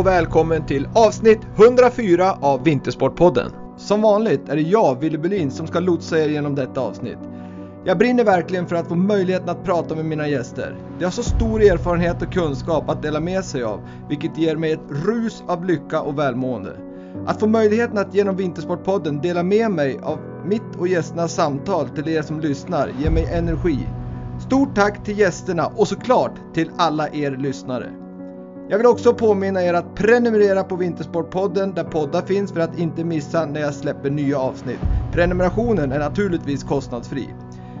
Och välkommen till avsnitt 104 av Vintersportpodden. Som vanligt är det jag, Wille Bulin, som ska lotsa er genom detta avsnitt. Jag brinner verkligen för att få möjligheten att prata med mina gäster. De har så stor erfarenhet och kunskap att dela med sig av, vilket ger mig ett rus av lycka och välmående. Att få möjligheten att genom Vintersportpodden dela med mig av mitt och gästernas samtal till er som lyssnar ger mig energi. Stort tack till gästerna och såklart till alla er lyssnare. Jag vill också påminna er att prenumerera på Vintersportpodden där poddar finns för att inte missa när jag släpper nya avsnitt. Prenumerationen är naturligtvis kostnadsfri.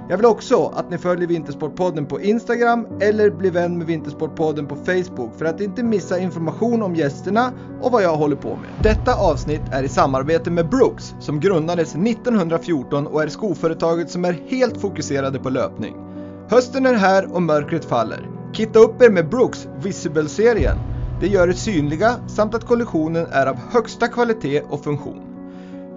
Jag vill också att ni följer Vintersportpodden på Instagram eller blir vän med Vintersportpodden på Facebook för att inte missa information om gästerna och vad jag håller på med. Detta avsnitt är i samarbete med Brooks som grundades 1914 och är skoföretaget som är helt fokuserade på löpning. Hösten är här och mörkret faller. Kitta upp er med Brooks Visible-serien. Det gör er synliga samt att kollektionen är av högsta kvalitet och funktion.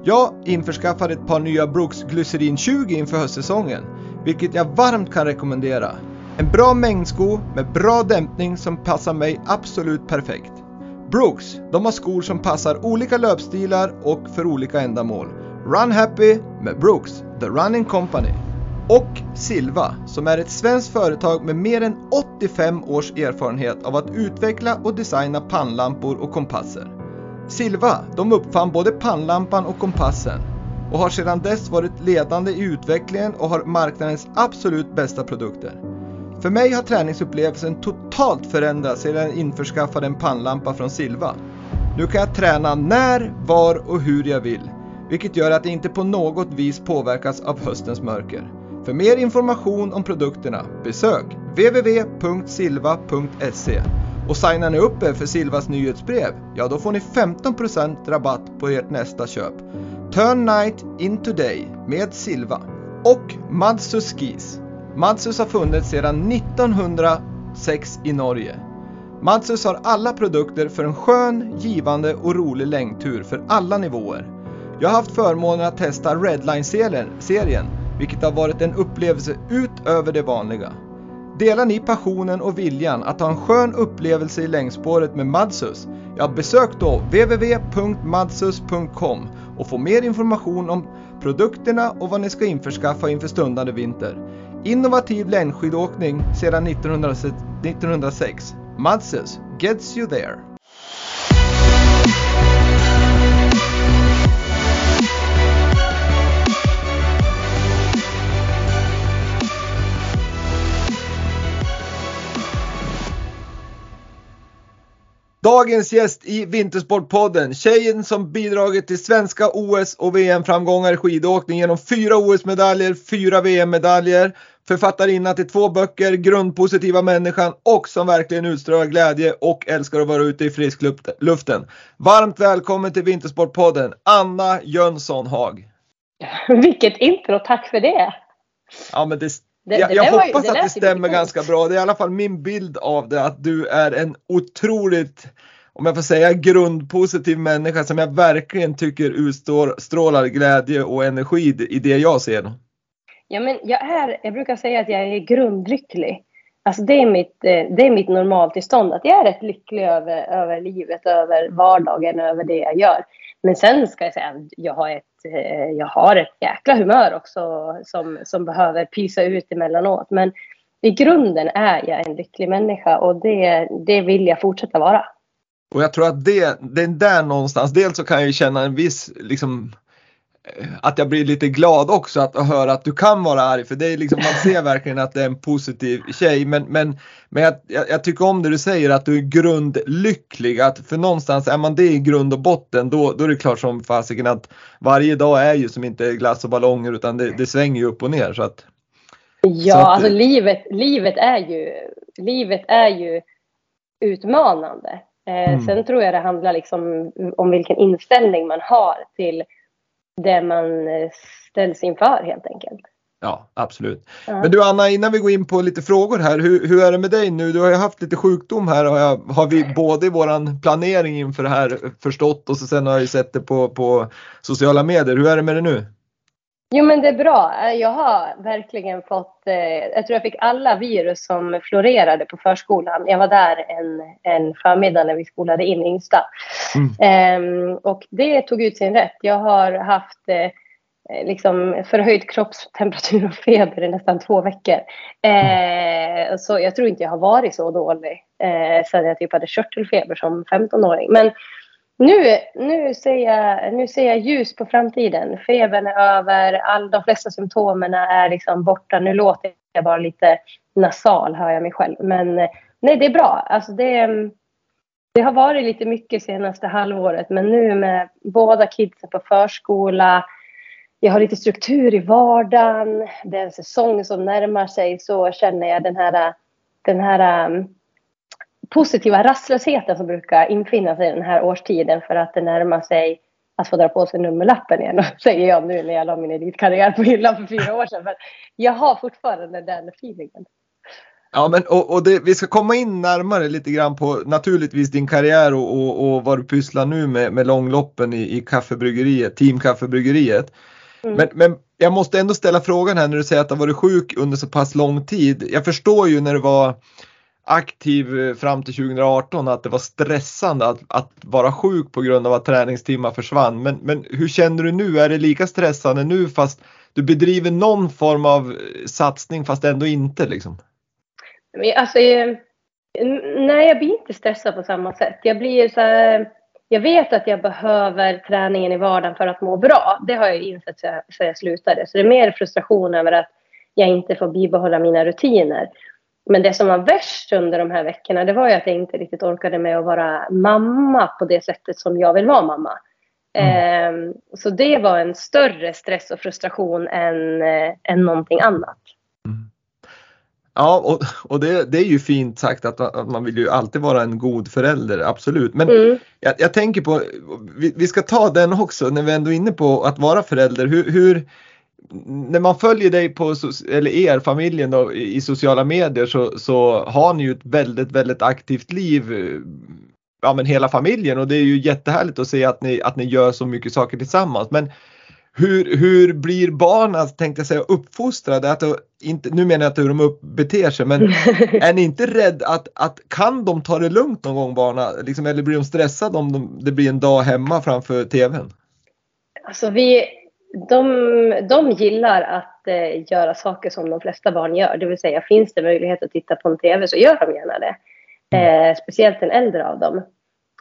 Jag införskaffade ett par nya Brooks Glycerin 20 inför höstsäsongen, vilket jag varmt kan rekommendera. En bra mängdsko med bra dämpning som passar mig absolut perfekt. Brooks, de har skor som passar olika löpstilar och för olika ändamål. Run Happy med Brooks, The Running Company. Och Silva, som är ett svenskt företag med mer än 85 års erfarenhet av att utveckla och designa pannlampor och kompasser. Silva, de uppfann både pannlampan och kompassen och har sedan dess varit ledande i utvecklingen och har marknadens absolut bästa produkter. För mig har träningsupplevelsen totalt förändrats sedan jag införskaffade en pannlampa från Silva. Nu kan jag träna när, var och hur jag vill, vilket gör att jag inte på något vis påverkas av höstens mörker. För mer information om produkterna besök www.silva.se och signar ni upp er för Silvas nyhetsbrev, ja då får ni 15% rabatt på ert nästa köp. Turn night into day med Silva. Och Madsus Skis. Madsus har funnits sedan 1906 i Norge. Madsus har alla produkter för en skön, givande och rolig längdtur för alla nivåer. Jag har haft förmånen att testa Redline-serien, vilket har varit en upplevelse utöver det vanliga. Delar ni passionen och viljan att ha en skön upplevelse i längdspåret med Madsus? Ja, besök då www.madsus.com och få mer information om produkterna och vad ni ska införskaffa inför stundande vinter. Innovativ längdskidåkning sedan 1906. Madsus gets you there. Dagens gäst i Vintersportpodden, tjejen som bidragit till svenska OS och VM-framgångar i skidåkning genom fyra OS-medaljer, fyra VM-medaljer, författarinna till två böcker, Grundpositiva människan och som verkligen utstrålar glädje och älskar att vara ute i friskluften. Varmt välkommen till Vintersportpodden, Anna Jönsson Haag. Vilket intro, tack för det! Ja, men det det, jag, jag hoppas ju, att det stämmer ganska bra. Det är i alla fall min bild av det att du är en otroligt, om jag får säga grundpositiv människa som jag verkligen tycker utstrålar glädje och energi i det jag ser. Ja, men jag, är, jag brukar säga att jag är grundlycklig. Alltså det är mitt, eh, det är mitt normaltillstånd. Att jag är rätt lycklig över, över livet, över vardagen, över det jag gör. Men sen ska jag säga att jag har ett, Eh, jag har ett jäkla humör också som, som behöver pysa ut emellanåt. Men i grunden är jag en lycklig människa och det, det vill jag fortsätta vara. Och jag tror att det, det är där någonstans, dels så kan jag känna en viss liksom att jag blir lite glad också att höra att du kan vara arg för det är liksom, man ser verkligen att det är en positiv tjej men, men, men jag, jag, tycker om det du säger att du är grundlycklig att för någonstans är man det i grund och botten då, då är det klart som fasiken att varje dag är ju som inte glass och ballonger utan det, det svänger ju upp och ner så att Ja, så att, alltså livet, livet är ju livet är ju utmanande. Eh, mm. Sen tror jag det handlar liksom om vilken inställning man har till det man eh, ställs inför helt enkelt. Ja, absolut. Ja. Men du Anna, innan vi går in på lite frågor här, hur, hur är det med dig nu? Du har ju haft lite sjukdom här har, jag, har vi både i våran planering inför det här förstått och så sen har jag ju sett det på, på sociala medier. Hur är det med dig nu? Jo, men det är bra. Jag har verkligen fått... Eh, jag tror jag fick alla virus som florerade på förskolan. Jag var där en, en förmiddag när vi skolade in yngsta. Mm. Eh, och det tog ut sin rätt. Jag har haft eh, liksom förhöjd kroppstemperatur och feber i nästan två veckor. Eh, så jag tror inte jag har varit så dålig eh, sedan jag typ hade körtelfeber som 15-åring. Men nu, nu, ser jag, nu ser jag ljus på framtiden. Febern är över, all, de flesta symptomen är liksom borta. Nu låter jag bara lite nasal, hör jag mig själv. Men nej, det är bra. Alltså det, det har varit lite mycket senaste halvåret, men nu med båda kidsen på förskola, jag har lite struktur i vardagen, det är en säsong som närmar sig, så känner jag den här, den här positiva rastlösheten som brukar infinna sig den här årstiden för att det närmar sig att få dra på sig nummerlappen igen, säger jag nu när jag la min elitkarriär på hyllan för fyra år sedan. Men jag har fortfarande den feelingen. Ja, men och, och det, vi ska komma in närmare lite grann på naturligtvis din karriär och, och, och vad du pysslar nu med, med långloppen i, i kaffebryggeriet, Team Kaffebryggeriet. Mm. Men, men jag måste ändå ställa frågan här när du säger att du har varit sjuk under så pass lång tid. Jag förstår ju när du var aktiv eh, fram till 2018 att det var stressande att, att vara sjuk på grund av att träningstimmar försvann. Men, men hur känner du nu? Är det lika stressande nu fast du bedriver någon form av eh, satsning fast ändå inte liksom? Alltså, nej, jag blir inte stressad på samma sätt. Jag blir så här, jag vet att jag behöver träningen i vardagen för att må bra. Det har jag insett sedan jag slutade. Så det är mer frustration över att jag inte får bibehålla mina rutiner. Men det som var värst under de här veckorna det var ju att jag inte riktigt orkade med att vara mamma på det sättet som jag vill vara mamma. Mm. Eh, så det var en större stress och frustration än, eh, än någonting annat. Mm. Ja, och, och det, det, är ju fint sagt att, att, man vill ju alltid vara en god förälder, absolut. Men mm. jag, jag, tänker på, vi, vi, ska ta den också när vi ändå är inne på att vara förälder. Hur, hur när man följer dig på, eller er, familjen då, i sociala medier så, så har ni ju ett väldigt, väldigt aktivt liv. Ja men hela familjen och det är ju jättehärligt att se att ni, att ni gör så mycket saker tillsammans. Men hur, hur blir barnen, tänkte jag säga, uppfostrade? Att inte, nu menar jag inte hur de upp, beter sig, men är ni inte rädd att, att kan de ta det lugnt någon gång barnen? Liksom, eller blir de stressade om de, det blir en dag hemma framför TVn? Alltså vi, de, de gillar att eh, göra saker som de flesta barn gör. Det vill säga, finns det möjlighet att titta på en TV så gör de gärna det. Mm. Eh, speciellt den äldre av dem.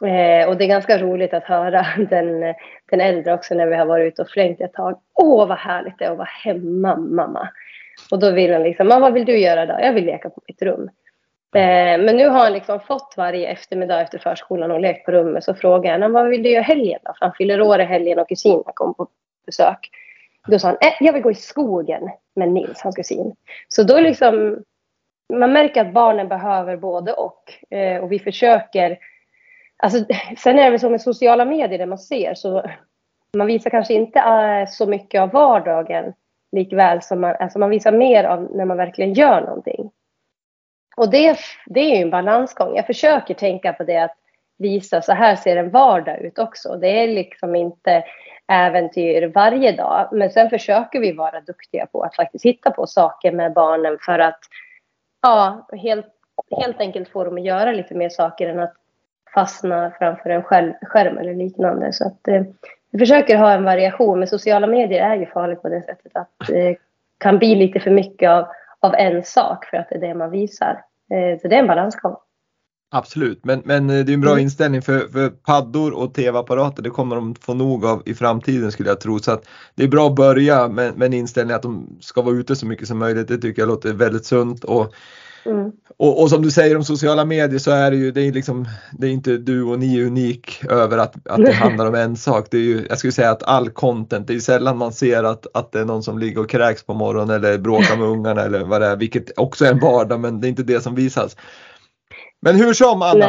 Eh, och det är ganska roligt att höra den, den äldre också när vi har varit ute och flängt ett tag. Åh, vad härligt det är att vara hemma, mamma. Och då vill han liksom, vad vill du göra då? Jag vill leka på mitt rum. Eh, men nu har han liksom fått varje eftermiddag efter förskolan och lekt på rummet. Så frågar han, vad vill du göra helgen då? För han fyller år i helgen och kusinen kom på besök. Då sa han, äh, jag vill gå i skogen med Nils, hans kusin. Så då liksom, man märker att barnen behöver både och. Eh, och vi försöker, alltså, sen är det väl så med sociala medier det man ser, så man visar kanske inte äh, så mycket av vardagen likväl som man, alltså man visar mer av när man verkligen gör någonting. Och det, det är ju en balansgång. Jag försöker tänka på det att visa så här ser en vardag ut också. Det är liksom inte äventyr varje dag. Men sen försöker vi vara duktiga på att faktiskt hitta på saker med barnen för att ja, helt, helt enkelt få dem att göra lite mer saker än att fastna framför en skärm eller liknande. Så att, eh, vi försöker ha en variation, men sociala medier är ju farligt på det sättet att det eh, kan bli lite för mycket av, av en sak för att det är det man visar. Eh, så det är en balansgång. Absolut, men, men eh, det är en bra mm. inställning för, för paddor och tv-apparater, det kommer de få nog av i framtiden skulle jag tro. Så att det är bra att börja med, en inställning att de ska vara ute så mycket som möjligt. Det tycker jag låter väldigt sunt. Och, mm. och, och, som du säger om sociala medier så är det ju, det är liksom, det är inte du och ni unik över att, att det handlar om en sak. Det är ju, jag skulle säga att all content, det är sällan man ser att, att det är någon som ligger och kräks på morgonen eller bråkar med ungarna eller vad det är, vilket också är en vardag men det är inte det som visas. Men hur som Anna.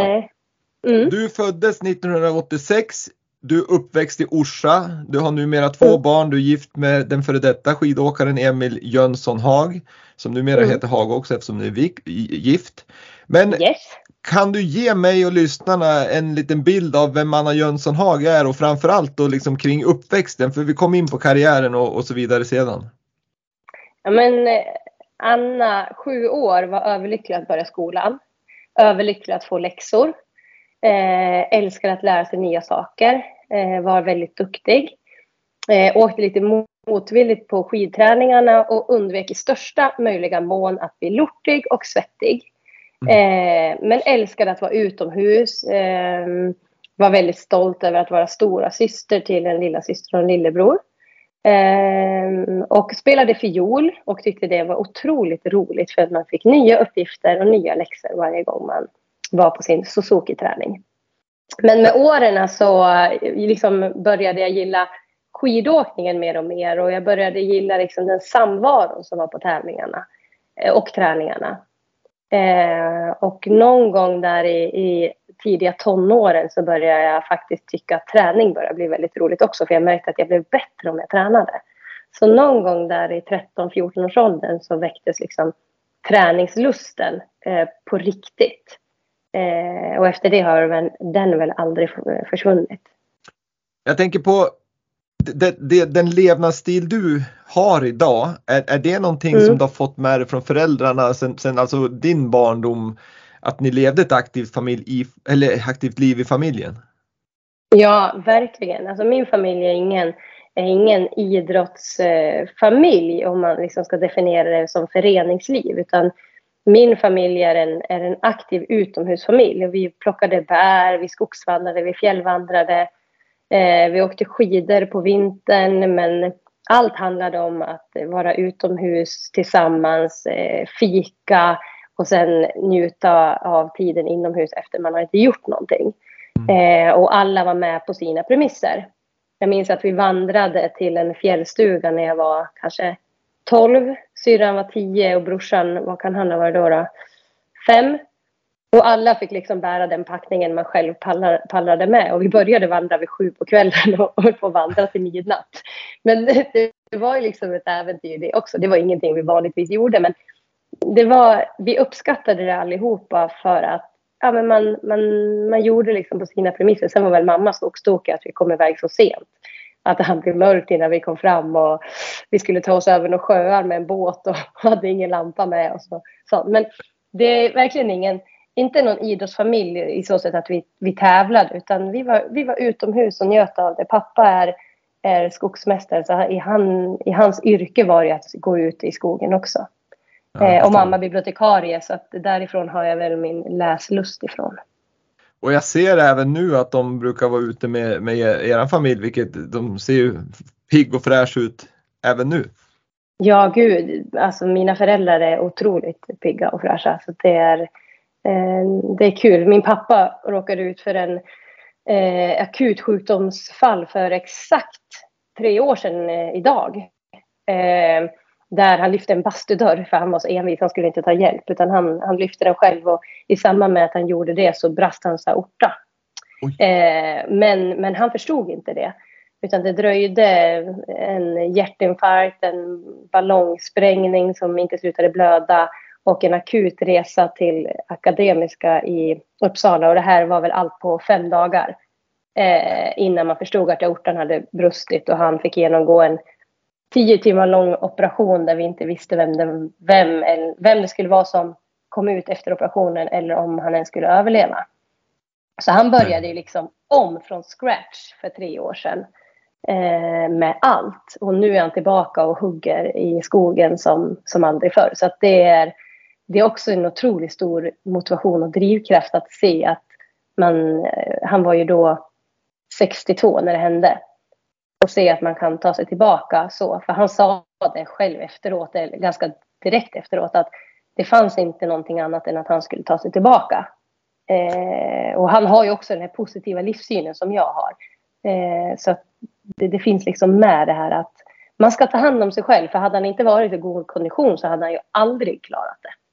Mm. Du föddes 1986. du är uppväxt i Orsa, du har numera två Mm. barn, du är gift med den före detta skidåkaren Emil Jönsson Haag, som numera Mm. heter Haag också eftersom ni är gift. Men Yes. kan du ge mig och lyssnarna en liten bild av vem Anna Jönsson Haag är och framförallt då liksom kring uppväxten, för vi kom in på karriären och, och så vidare sedan. Ja, men eh, Anna, sju år, var överlycklig att börja skolan. Överlycklig att få läxor. Eh, älskar att lära sig nya saker. Eh, var väldigt duktig. Eh, åkte lite motvilligt på skidträningarna och undvek i största möjliga mån att bli lortig och svettig. Eh, men älskade att vara utomhus. Eh, var väldigt stolt över att vara stora syster till en lilla syster och en lillebror. Eh, och spelade fiol och tyckte det var otroligt roligt för att man fick nya uppgifter och nya läxor varje gång man var på sin Suzuki-träning. Men med åren så liksom började jag gilla skidåkningen mer och mer och jag började gilla liksom den samvaron som var på tävlingarna eh, och träningarna. Eh, och någon gång där i, i tidiga tonåren så började jag faktiskt tycka att träning började bli väldigt roligt också för jag märkte att jag blev bättre om jag tränade. Så någon gång där i 13-14 års åldern så väcktes liksom träningslusten eh, på riktigt. Eh, och efter det har den, den väl aldrig försvunnit. Jag tänker på det, det, den levnadsstil du har idag, är, är det någonting Mm. som du har fått med dig från föräldrarna sen, sen alltså din barndom? Att ni levde ett aktivt, familj i, eller aktivt liv i familjen? Ja, verkligen. Alltså min familj är ingen, är ingen idrottsfamilj om man liksom ska definiera det som föreningsliv. Utan min familj är en, är en aktiv utomhusfamilj. Vi plockade bär, vi skogsvandrade, vi fjällvandrade. Eh, vi åkte skidor på vintern men allt handlade om att vara utomhus tillsammans, eh, fika och sen njuta av tiden inomhus efter man har inte gjort någonting. Eh, och alla var med på sina premisser. Jag minns att vi vandrade till en fjällstuga när jag var kanske 12. Syrran var 10 och brorsan, vad kan han ha varit då? då? Fem. Och alla fick liksom bära den packningen man själv pallrade med. Och vi började vandra vid sju på kvällen och höll på att vandra till midnatt. Men det, det var ju liksom ett äventyr det också. Det var ingenting vi vanligtvis gjorde. Men det var, vi uppskattade det allihopa för att ja, men man, man, man gjorde liksom på sina premisser. Sen var väl mamma skogstokig att vi kom iväg så sent. Att det hann bli mörkt innan vi kom fram och vi skulle ta oss över några sjöar med en båt och hade ingen lampa med oss. Och så. Men det är verkligen ingen, inte någon idrottsfamilj i så sätt att vi, vi tävlade utan vi var, vi var utomhus och njöt av det. Pappa är, är skogsmästare så i, han, i hans yrke var det att gå ut i skogen också. Ja, Eh, och mamma bibliotekarie så att därifrån har jag väl min läslust ifrån. Och jag ser även nu att de brukar vara ute med, med er familj, vilket de ser ju pigg och fräsch ut även nu. Ja, gud. Alltså mina föräldrar är otroligt pigga och fräscha. Så det är, eh, det är kul. Min pappa råkade ut för en eh, akut sjukdomsfall för exakt tre år sedan eh, idag. Eh, där han lyfte en bastudörr för han var så envis, han skulle inte ta hjälp. Utan han, han lyfte den själv och i samband med att han gjorde det så brast hans aorta. Eh, men, men han förstod inte det. Utan det dröjde en hjärtinfarkt, en ballongsprängning som inte slutade blöda och en akut resa till Akademiska i Uppsala. Och det här var väl allt på fem dagar eh, innan man förstod att aortan hade brustit och han fick genomgå en tio timmar lång operation där vi inte visste vem det, vem, vem det skulle vara som kom ut efter operationen eller om han ens skulle överleva. Så han började ju liksom om från scratch för tre år sedan eh, med allt. Och nu är han tillbaka och hugger i skogen som, som aldrig förr. Så det, är, det är också en otroligt stor motivation och drivkraft att se att man, eh, han var ju då 62 när det hände. Och se att man kan ta sig tillbaka så. För han sa det själv efteråt, eller ganska direkt efteråt, att det fanns inte någonting annat än att han skulle ta sig tillbaka. Eh, och han har ju också den här positiva livssynen som jag har. Eh, så att det, det finns liksom med det här att man ska ta hand om sig själv. För hade han inte varit i god kondition så hade han ju aldrig klarat det.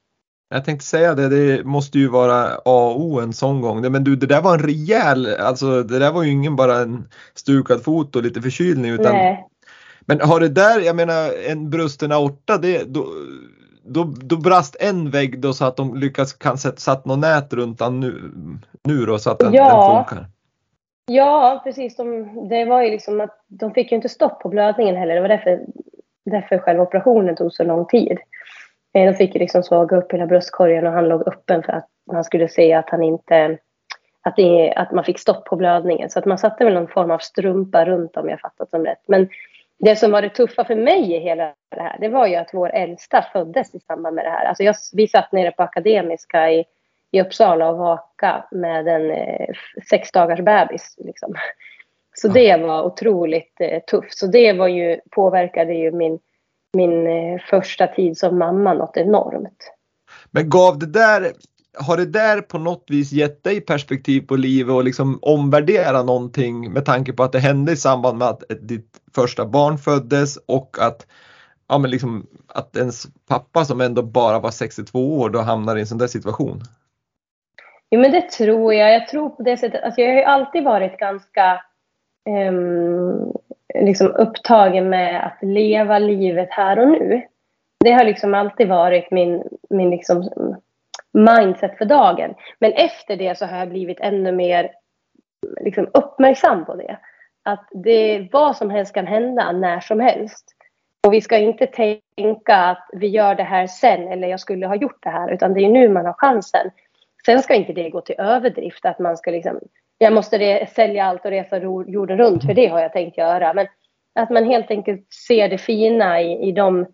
Jag tänkte säga det, det måste ju vara A O en sån gång. Men du, det där var en rejäl, alltså det där var ju ingen bara en stukad fot och lite förkylning utan Nej. Men har det där, jag menar en brusten aorta, det, då, då, då brast en vägg då så att de lyckas kan sätta satt något nät runt den nu, nu då så att den, Ja. den funkar. Ja, precis. De, det var ju liksom att de fick ju inte stopp på blödningen heller. Det var därför, därför själva operationen tog så lång tid. Eh, De fick ju liksom såga upp hela bröstkorgen och han låg öppen för att man skulle se att han inte att, det, att man fick stopp på blödningen. Så att man satte väl någon form av strumpa runt om jag fattat dem rätt. Men det som var det tuffa för mig i hela det här, det var ju att vår äldsta föddes i samband med det här. Alltså jag, vi satt nere på Akademiska i, i Uppsala och vaka med en eh, sex dagars bebis. Liksom. Så det var otroligt eh, tufft. Så det var ju, påverkade ju min, min eh, första tid som mamma något enormt. Men gav det där, har det där på något vis gett dig perspektiv på livet och liksom omvärdera någonting med tanke på att det hände i samband med att ditt första barn föddes och att ja, men liksom, att ens pappa som ändå bara var 62 år då hamnar i en sån där situation? Jo, men det tror jag. Jag tror på det sättet. Alltså, jag har ju alltid varit ganska ehm, liksom upptagen med att leva livet här och nu. Det har liksom alltid varit min, min liksom mindset för dagen. Men efter det så har jag blivit ännu mer liksom uppmärksam på det. Att det, vad som helst kan hända när som helst. Och vi ska inte tänka att vi gör det här sen eller jag skulle ha gjort det här. Utan det är nu man har chansen. Sen ska inte det gå till överdrift. Att man ska liksom, jag måste sälja allt och resa jorden runt. För det har jag tänkt göra. Men att man helt enkelt ser det fina i, i de,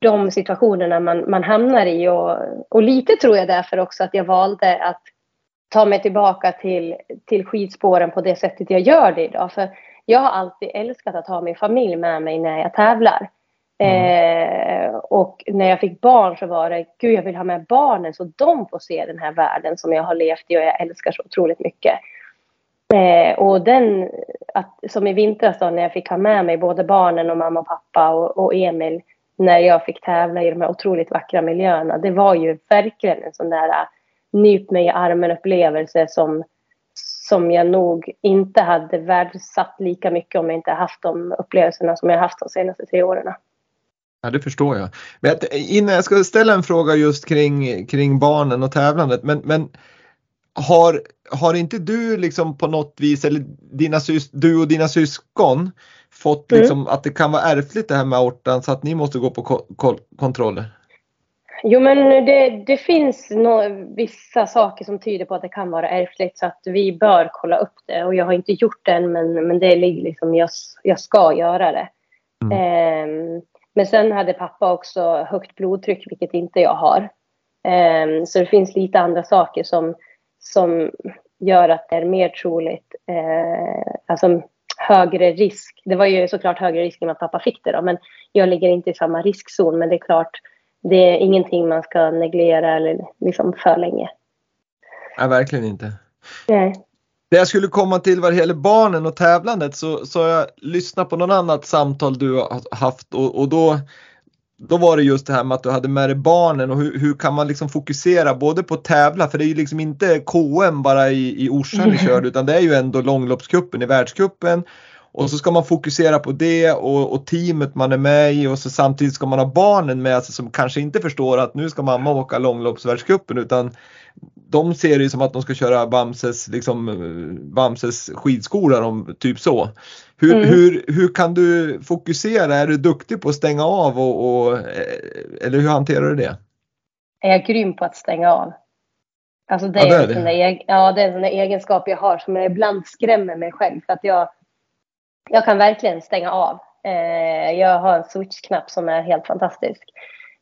de situationerna man, man hamnar i. Och, och lite tror jag därför också att jag valde att ta mig tillbaka till, till skidspåren på det sättet jag gör det idag. För jag har alltid älskat att ha min familj med mig när jag tävlar. Eh, och när jag fick barn så var det, gud jag vill ha med barnen så de får se den här världen som jag har levt i och jag älskar så otroligt mycket. Eh, och den, att, som i vintras då när jag fick ha med mig både barnen och mamma och pappa och, och Emil när jag fick tävla i de här otroligt vackra miljöerna. Det var ju verkligen en sån där äh, nyp mig i armen upplevelse som, som jag nog inte hade värdesatt lika mycket om jag inte haft de upplevelserna som jag haft de senaste tre åren. Ja, det förstår jag. Men innan jag ska ställa en fråga just kring, kring barnen och tävlandet, men, men har, har inte du liksom på något vis, eller dina sys, du och dina syskon, fått Mm. liksom att det kan vara ärftligt det här med aortan så att ni måste gå på ko- ko- kontroller? Jo, men det, det finns nå vissa saker som tyder på att det kan vara ärftligt så att vi bör kolla upp det. Och jag har inte gjort det än, men, men det ligger liksom, jag, jag ska göra det. Mm. Ehm, men sen hade pappa också högt blodtryck, vilket inte jag har. Ehm, så det finns lite andra saker som, som gör att det är mer troligt, eh, alltså högre risk. Det var ju såklart högre risk än att pappa fick det då, men jag ligger inte i samma riskzon. Men det är klart, det är ingenting man ska negligera eller liksom för länge. Nej, verkligen inte. Nej. Det jag skulle komma till vad det gäller barnen och tävlandet så, så har jag lyssnat på något annat samtal du har haft och, och då, då var det just det här med att du hade med dig barnen och hur, hur kan man liksom fokusera både på tävla för det är ju liksom inte KM bara i, i Orsa ni körde utan det är ju ändå långloppscupen i världscupen. Och så ska man fokusera på det och, och teamet man är med i och så samtidigt ska man ha barnen med sig som kanske inte förstår att nu ska mamma åka långloppsvärldscupen utan de ser det ju som att de ska köra Bamses, liksom, eh, Bamses skidskola, om, typ så. Hur, Mm. hur, hur kan du fokusera? Är du duktig på att stänga av och, och, eh, eller hur hanterar du det? är jag grym på att stänga av. Alltså det, Ja, det är är en det. där, ja, det är en sån där egenskap jag har som jag ibland skrämmer mig själv. För att jag, jag kan verkligen stänga av. Eh, jag har en switch-knapp som är helt fantastisk.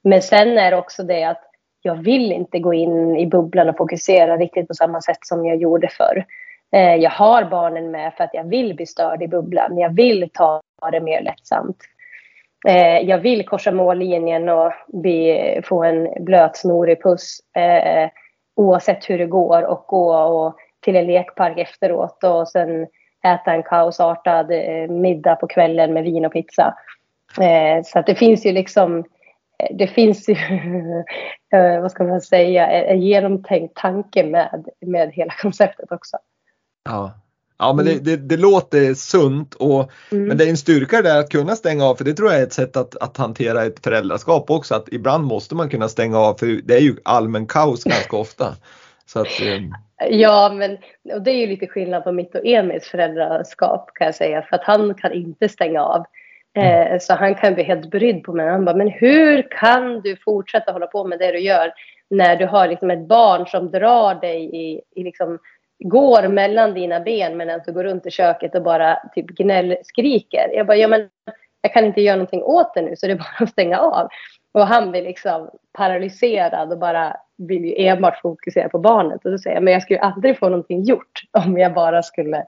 Men sen är det också det att jag vill inte gå in i bubblan och fokusera riktigt på samma sätt som jag gjorde förr. Eh, jag har barnen med för att jag vill bli störd i bubblan. Jag vill ta det mer lättsamt. Eh, jag vill korsa mållinjen och bli, få en blöt snorig puss eh, oavsett hur det går och gå och till en lekpark efteråt och sen äta en kaosartad middag på kvällen med vin och pizza. Så att det finns ju liksom det finns ju, eh, vad ska man säga, en genomtänkt tanke med, med hela konceptet också. Ja, ja men mm. det, det, det, låter sunt och mm. men det är en styrka där att kunna stänga av för det tror jag är ett sätt att, att hantera ett föräldraskap också att ibland måste man kunna stänga av för det är ju allmän kaos ganska ofta. Så att, um... Ja, men och det är ju lite skillnad på mitt och Emils föräldraskap kan jag säga för att han kan inte stänga av. Mm. Eh, så han kan bli helt brydd på mig. Han bara, men hur kan du fortsätta hålla på med det du gör när du har liksom ett barn som drar dig i, i liksom, går mellan dina ben medan du går runt i köket och bara typ gnällskriker. Jag bara, ja men jag kan inte göra någonting åt det nu så det är bara att stänga av. Och han blir liksom paralyserad och bara vill ju enbart fokusera på barnet. Och då säger jag, men jag skulle aldrig få någonting gjort om jag bara skulle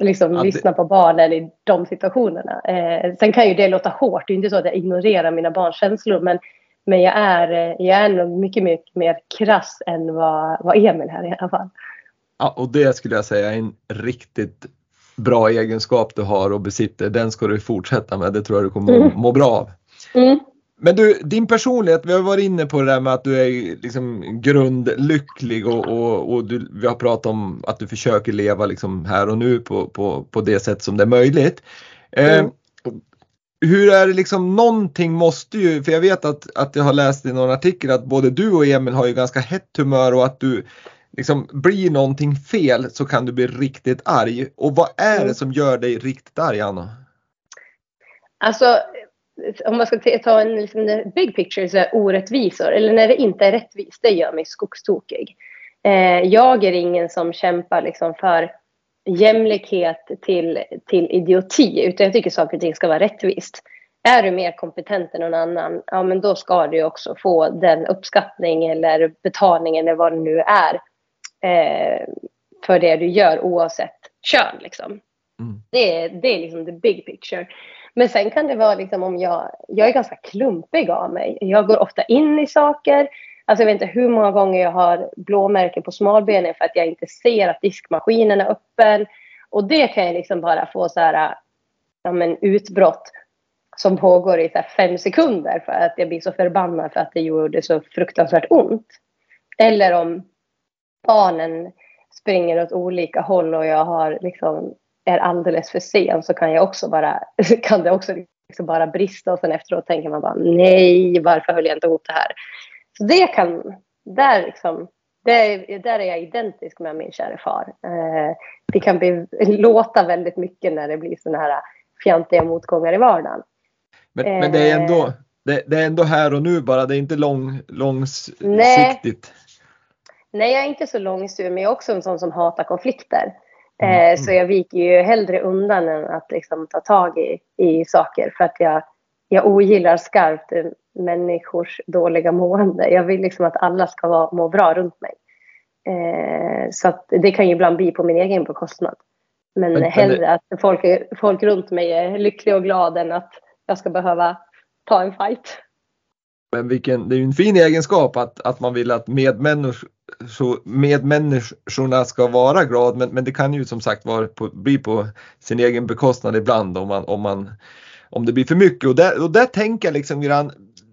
liksom ja, lyssna på barnen i de situationerna. Eh, sen kan ju det låta hårt, det är inte så att jag ignorerar mina barns känslor men, men jag, är, eh, jag är nog mycket, mycket mer krass än vad, vad Emil är i alla fall. Ja, och det skulle jag säga är en riktigt bra egenskap du har och besitter. Den ska du fortsätta med, det tror jag du kommer mm. må bra av. Mm. Men du, din personlighet, vi har varit inne på det där med att du är liksom grundlycklig och, och, och du, vi har pratat om att du försöker leva liksom här och nu på, på, på det sätt som det är möjligt. Eh, mm. hur är det liksom, någonting måste ju, för jag vet att, att jag har läst i någon artikel att både du och Emil har ju ganska hett humör och att du liksom blir någonting fel så kan du bli riktigt arg. Och vad är det mm. som gör dig riktigt arg Anna? Alltså om man ska ta en liksom, big picture så är orättvisor, eller när det inte är rättvist, det gör mig skogstokig. Eh, jag är ingen som kämpar liksom för jämlikhet till, till idioti, utan jag tycker saker och ting ska vara rättvist. Är du mer kompetent än någon annan, ja men då ska du också få den uppskattning eller betalning eller vad det nu är eh, för det du gör oavsett kön. Liksom. Mm. Det, är, det är liksom the big picture. Men sen kan det vara liksom om jag, jag är ganska klumpig av mig. Jag går ofta in i saker. Alltså jag vet inte hur många gånger jag har blåmärken på smalbenen för att jag inte ser att diskmaskinen är öppen. Och det kan jag liksom bara få så här, ja, men utbrott som pågår i så fem sekunder för att jag blir så förbannad för att det gjorde så fruktansvärt ont. Eller om barnen springer åt olika håll och jag har liksom är alldeles för sen så kan, jag också bara, kan det också liksom bara brista och sen efteråt tänker man bara nej, varför höll jag inte ihop det här? Så det kan, där liksom, det, där är jag identisk med min kära far. Eh, det kan bli, låta väldigt mycket när det blir sådana här fjantiga motgångar i vardagen. Men, men det, är ändå, eh. det, det, är ändå här och nu bara, det är inte lång, långsiktigt? Nej. Nej, jag är inte så långsiktig, men jag är också en sån som hatar konflikter. Mm. Så jag viker ju hellre undan än att liksom ta tag i, i saker för att jag, jag ogillar skarpt människors dåliga mående. Jag vill liksom att alla ska vara, må bra runt mig. Eh, så det kan ju ibland bli på min egen bekostnad. Men, men hellre det... att folk, folk runt mig är lyckliga och glada än att jag ska behöva ta en fight. Men vilken, det är ju en fin egenskap att, att man vill att medmänniskor, medmänniskorna ska vara glada men, men det kan ju som sagt vara på, bli på sin egen bekostnad ibland om, man, om, man, om det blir för mycket. Och där, och där tänker jag liksom grann,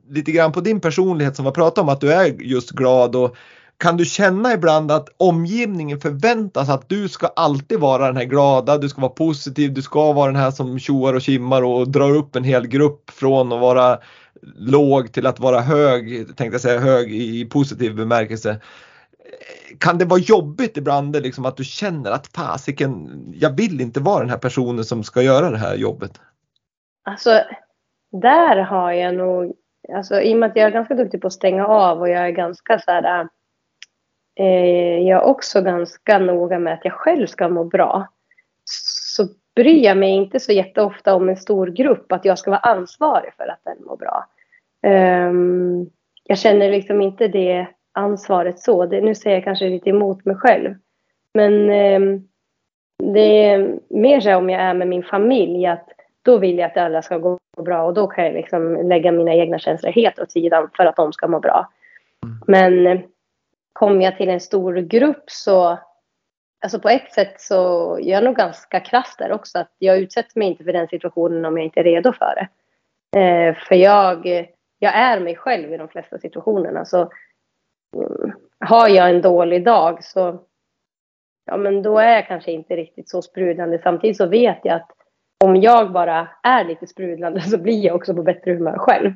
lite grann på din personlighet som vi pratat om att du är just glad och kan du känna ibland att omgivningen förväntas att du ska alltid vara den här glada, du ska vara positiv, du ska vara den här som tjoar och kimmar och drar upp en hel grupp från att vara låg till att vara hög, tänkte jag säga hög i positiv bemärkelse. Kan det vara jobbigt ibland liksom att du känner att fasiken, jag vill inte vara den här personen som ska göra det här jobbet? Alltså, där har jag nog, alltså i och med att jag är ganska duktig på att stänga av och jag är ganska så här, eh, jag är också ganska noga med att jag själv ska må bra. Bryr jag mig inte så jätteofta om en stor grupp, att jag ska vara ansvarig för att den mår bra. Um, jag känner liksom inte det ansvaret så. Det, nu säger jag kanske lite emot mig själv. Men um, det är mer så om jag är med min familj att då vill jag att alla ska gå bra och då kan jag liksom lägga mina egna känslor helt åt sidan för att de ska må bra. Mm. Men kommer jag till en stor grupp så Alltså på ett sätt så jag är jag nog ganska krass där också. Att jag utsätter mig inte för den situationen om jag inte är redo för det. Eh, för jag, jag är mig själv i de flesta situationerna. Så mm, har jag en dålig dag så ja, men då är jag kanske inte riktigt så sprudlande. Samtidigt så vet jag att om jag bara är lite sprudlande så blir jag också på bättre humör själv.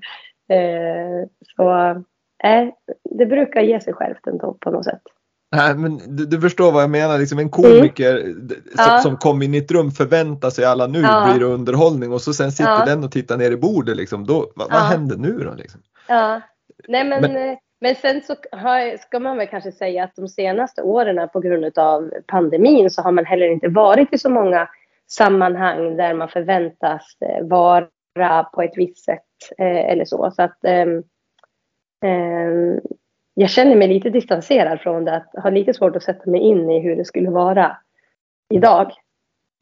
Eh, så eh, det brukar ge sig självt ändå på något sätt. Nej, men du, du, förstår vad jag menar, liksom en komiker mm. som, ja. som kom in i ett rum förväntar sig alla nu ja. blir det underhållning och så sen sitter ja. den och tittar ner i bordet liksom. Då, vad, vad händer nu då liksom? Ja, nej men, men, eh, men sen så har, ska man väl kanske säga att de senaste åren på grund av pandemin så har man heller inte varit i så många sammanhang där man förväntas eh, vara på ett visst sätt eh, eller så. Så att eh, jag känner mig lite distanserad från det, att ha lite svårt att sätta mig in i hur det skulle vara idag.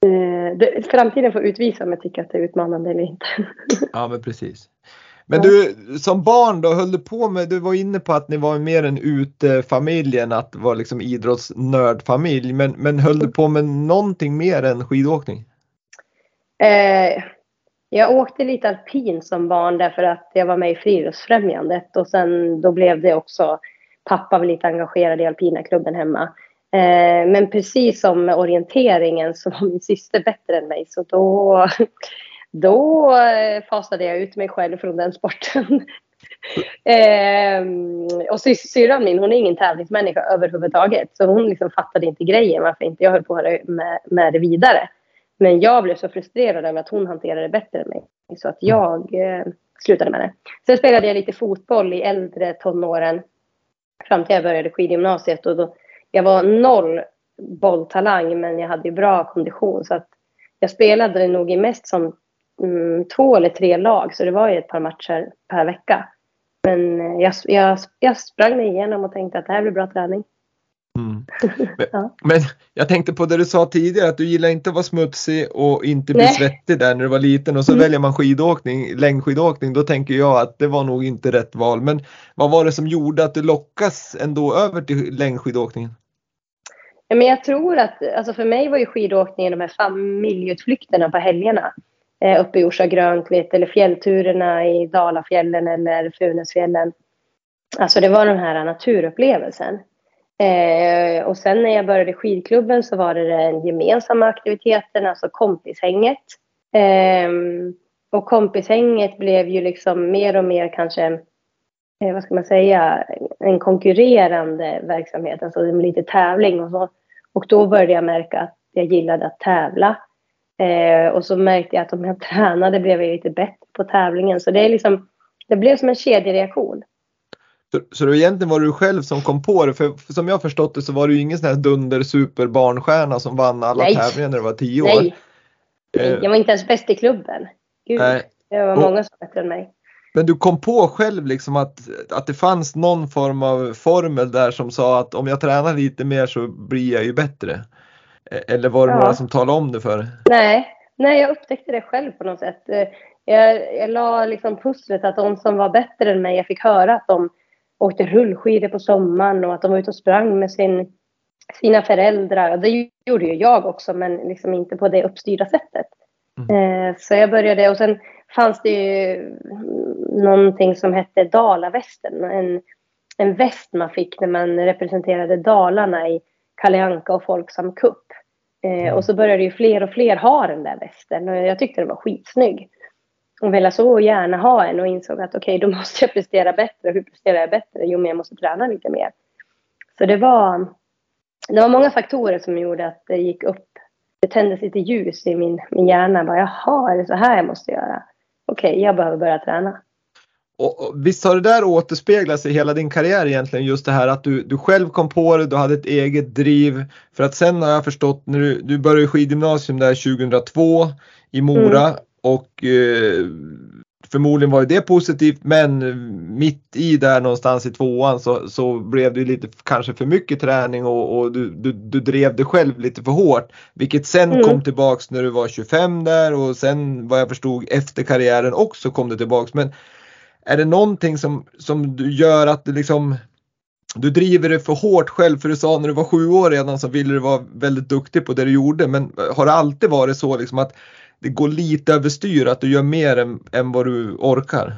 Eh, det, framtiden får utvisa om jag tycker att det är utmanande eller inte. Ja, men precis. Men du, som barn då, höll du på med, du var inne på att ni var mer en utefamilj än att vara liksom idrottsnördfamilj, men, men höll du på med någonting mer än skidåkning? Eh, jag åkte lite alpin som barn därför att jag var med i Friluftsfrämjandet och sen då blev det också, pappa var lite engagerad i alpina klubben hemma. Eh, men precis som med orienteringen så var min syster bättre än mig så då, då eh, fasade jag ut mig själv från den sporten. eh, och syrran min, hon är ingen tävlingsmänniska överhuvudtaget. Så hon liksom fattade inte grejen varför inte jag höll på med, med det vidare. Men jag blev så frustrerad över att hon hanterade det bättre än mig. Så att jag eh, slutade med det. Sen spelade jag lite fotboll i äldre tonåren. Fram till jag började skidgymnasiet. Och då, jag var noll bolltalang men jag hade bra kondition. Så att jag spelade nog i mest som mm, två eller tre lag. Så det var ju ett par matcher per vecka. Men eh, jag, jag, jag sprang mig igenom och tänkte att det här blir bra träning. Mm. Men, ja. men, jag tänkte på det du sa tidigare att du gillar inte att vara smutsig och inte bli Nej. svettig där när du var liten och så mm. väljer man skidåkning, längdskidåkning. Då tänker jag att det var nog inte rätt val. Men vad var det som gjorde att du lockas ändå över till längdskidåkningen? Ja, men jag tror att, alltså för mig var ju skidåkningen de här familjeutflykterna på helgerna. Eh, uppe i Orsa Grönklitt eller fjällturerna i Dalafjällen eller Funäsfjällen. Alltså det var den här naturupplevelsen. Eh, och sen när jag började skidklubben så var det den gemensamma aktiviteten, alltså kompishänget. Eh, och kompishänget blev ju liksom mer och mer kanske, eh, vad ska man säga, en konkurrerande verksamhet, alltså lite tävling och så. Och då började jag märka att jag gillade att tävla. Eh, och så märkte jag att om jag tränade blev jag lite bättre på tävlingen. Så det är liksom, det blev som en kedjereaktion. Så, så det egentligen var du själv som kom på det, för, för som jag förstått det så var du ingen sån här dunder superbarnstjärna som vann alla Nej. tävlingar när du var tio år. Nej. Eh. Jag var inte ens bäst i klubben. Gud, Nej. det var många som var bättre än mig. Men du kom på själv liksom att, att det fanns någon form av formel där som sa att om jag tränar lite mer så blir jag ju bättre. Eh, eller var det ja. några som talade om det för Nej, Nej jag upptäckte det själv på något sätt. Eh, jag, jag la liksom pusslet att de som var bättre än mig, jag fick höra att de åkte rullskidor på sommaren och att de var ute och sprang med sin, sina föräldrar. Och det gjorde ju jag också, men liksom inte på det uppstyrda sättet. Mm. Eh, så jag började och sen fanns det ju någonting som hette Dalavästen. En, en väst man fick när man representerade Dalarna i Kalle Anka och Folksam Cup. Eh, mm. och så började ju fler och fler ha den där västen och jag tyckte den var skitsnygg och ville så gärna ha en och insåg att okej, okay, då måste jag prestera bättre. Hur presterar jag bättre? Jo, men jag måste träna lite mer. Så det var, det var många faktorer som gjorde att det gick upp. Det tändes lite ljus i min, min hjärna. Bara, Jaha, är det så här jag måste göra? Okej, okay, jag behöver börja träna. Och, visst har det där återspeglat sig i hela din karriär egentligen just det här att du, du själv kom på det, du hade ett eget driv. För att sen har jag förstått när du, du började skidgymnasium där 2002 i Mora mm. Och eh, förmodligen var ju det positivt men mitt i där någonstans i tvåan så, så blev det lite kanske för mycket träning och, och du, du, du, drev det själv lite för hårt. Vilket sen mm. kom tillbaks när du var 25 där och sen vad jag förstod efter karriären också kom det tillbaks. Men är det någonting som, som du gör att du liksom du driver det för hårt själv för du sa när du var sju år redan så ville du vara väldigt duktig på det du gjorde men har det alltid varit så liksom att det går lite överstyr, att du gör mer än, än vad du orkar?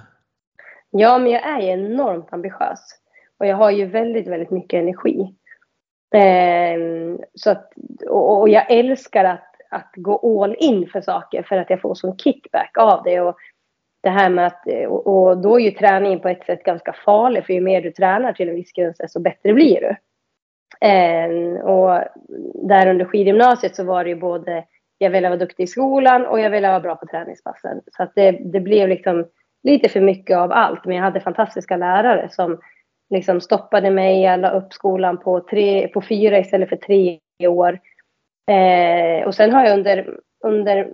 Ja, men jag är ju enormt ambitiös. Och jag har ju väldigt, väldigt mycket energi. Eh, så att, och, och, jag älskar att, att gå all in för saker för att jag får sån kickback av det. Och det här med att, och, och då är ju träningen på ett sätt ganska farlig för ju mer du tränar till en viss gräns så bättre blir du. Eh, och där under skidgymnasiet så var det ju både jag ville vara duktig i skolan och jag ville vara bra på träningspassen. Så att det, det blev liksom lite för mycket av allt. Men jag hade fantastiska lärare som liksom stoppade mig. Jag la upp skolan på, tre, på fyra istället för tre år. Eh, och sen har jag under, under,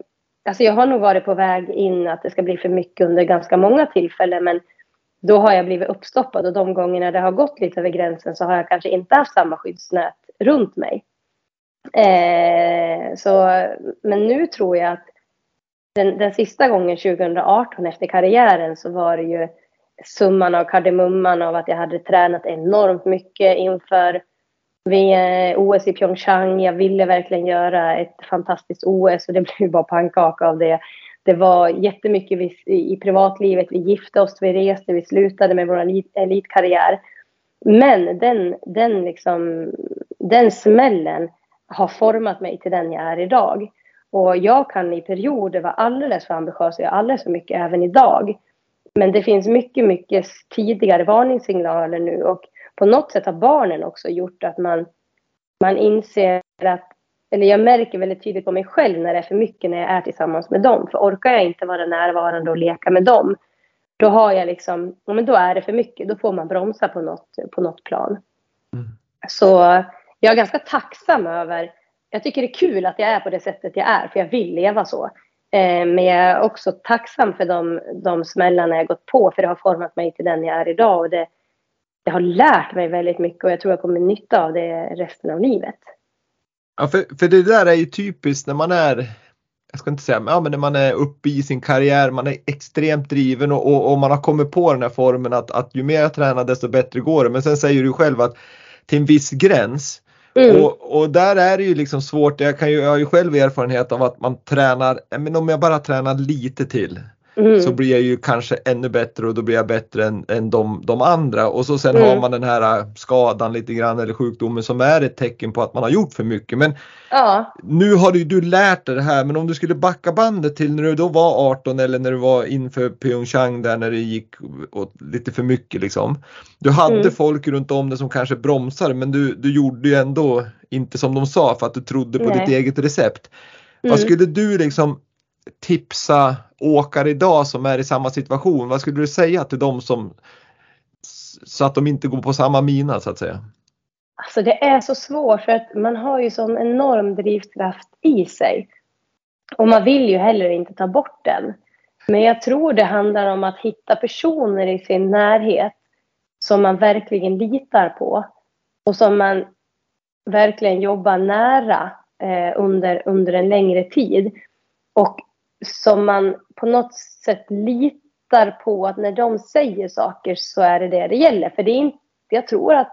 alltså jag har nog varit på väg in att det ska bli för mycket under ganska många tillfällen. Men då har jag blivit uppstoppad och de gångerna det har gått lite över gränsen så har jag kanske inte haft samma skyddsnät runt mig. Eh, så, men nu tror jag att den, den sista gången 2018 efter karriären så var det ju summan av kardemumman av att jag hade tränat enormt mycket inför OS i Pyeongchang. Jag ville verkligen göra ett fantastiskt OS och det blev bara pannkaka av det. Det var jättemycket vi, i privatlivet. Vi gifte oss, vi reste, vi slutade med vår elitkarriär. Men den, den, liksom, den smällen har format mig till den jag är idag. Och jag kan i perioder vara alldeles för ambitiös och göra alldeles för mycket även idag. Men det finns mycket, mycket tidigare varningssignaler nu och på något sätt har barnen också gjort att man, man inser att, eller jag märker väldigt tydligt på mig själv när det är för mycket när jag är tillsammans med dem. För orkar jag inte vara närvarande och leka med dem, då har jag liksom, men då är det för mycket. Då får man bromsa på något, på något plan. Mm. Så jag är ganska tacksam över jag tycker det är kul att jag är på det sättet jag är, för jag vill leva så. Eh, men jag är också tacksam för de, de smällarna jag gått på, för det har format mig till den jag är idag. Och det, det har lärt mig väldigt mycket och jag tror jag kommer nytta av det resten av livet. Ja, för, för det där är ju typiskt när man är jag ska inte säga, ja, men när man är uppe i sin karriär, man är extremt driven och, och, och, man har kommit på den här formen att, att ju mer jag tränar desto bättre går det. Men sen säger du själv att till en viss gräns Mm. Och, och, där är det ju liksom svårt, jag, kan ju, jag har ju själv erfarenhet av att man tränar, men om jag bara tränar lite till Mm. så blir jag ju kanske ännu bättre och då blir jag bättre än, än de, de andra. Och så sen mm. har man den här äh, skadan lite grann eller sjukdomen som är ett tecken på att man har gjort för mycket. Men ja. nu har du, du lärt dig det här men om du skulle backa bandet till när du då var 18 eller när du var inför Pyeongchang där när det gick åt lite för mycket liksom. Du hade mm. folk runt om dig som kanske bromsade men du, du gjorde ju ändå inte som de sa för att du trodde på Nej. ditt eget recept. Vad mm. skulle du liksom tipsa åkare idag som är i samma situation? Vad skulle du säga till dem som så att de inte går på samma mina så att säga? Alltså det är så svårt för att man har ju sån enorm drivkraft i sig. Och man vill ju heller inte ta bort den. Men jag tror det handlar om att hitta personer i sin närhet som man verkligen litar på och som man verkligen jobbar nära eh, under, under en längre tid. Och som man på något sätt litar på att när de säger saker så är det det det gäller. För det är inte, jag tror att,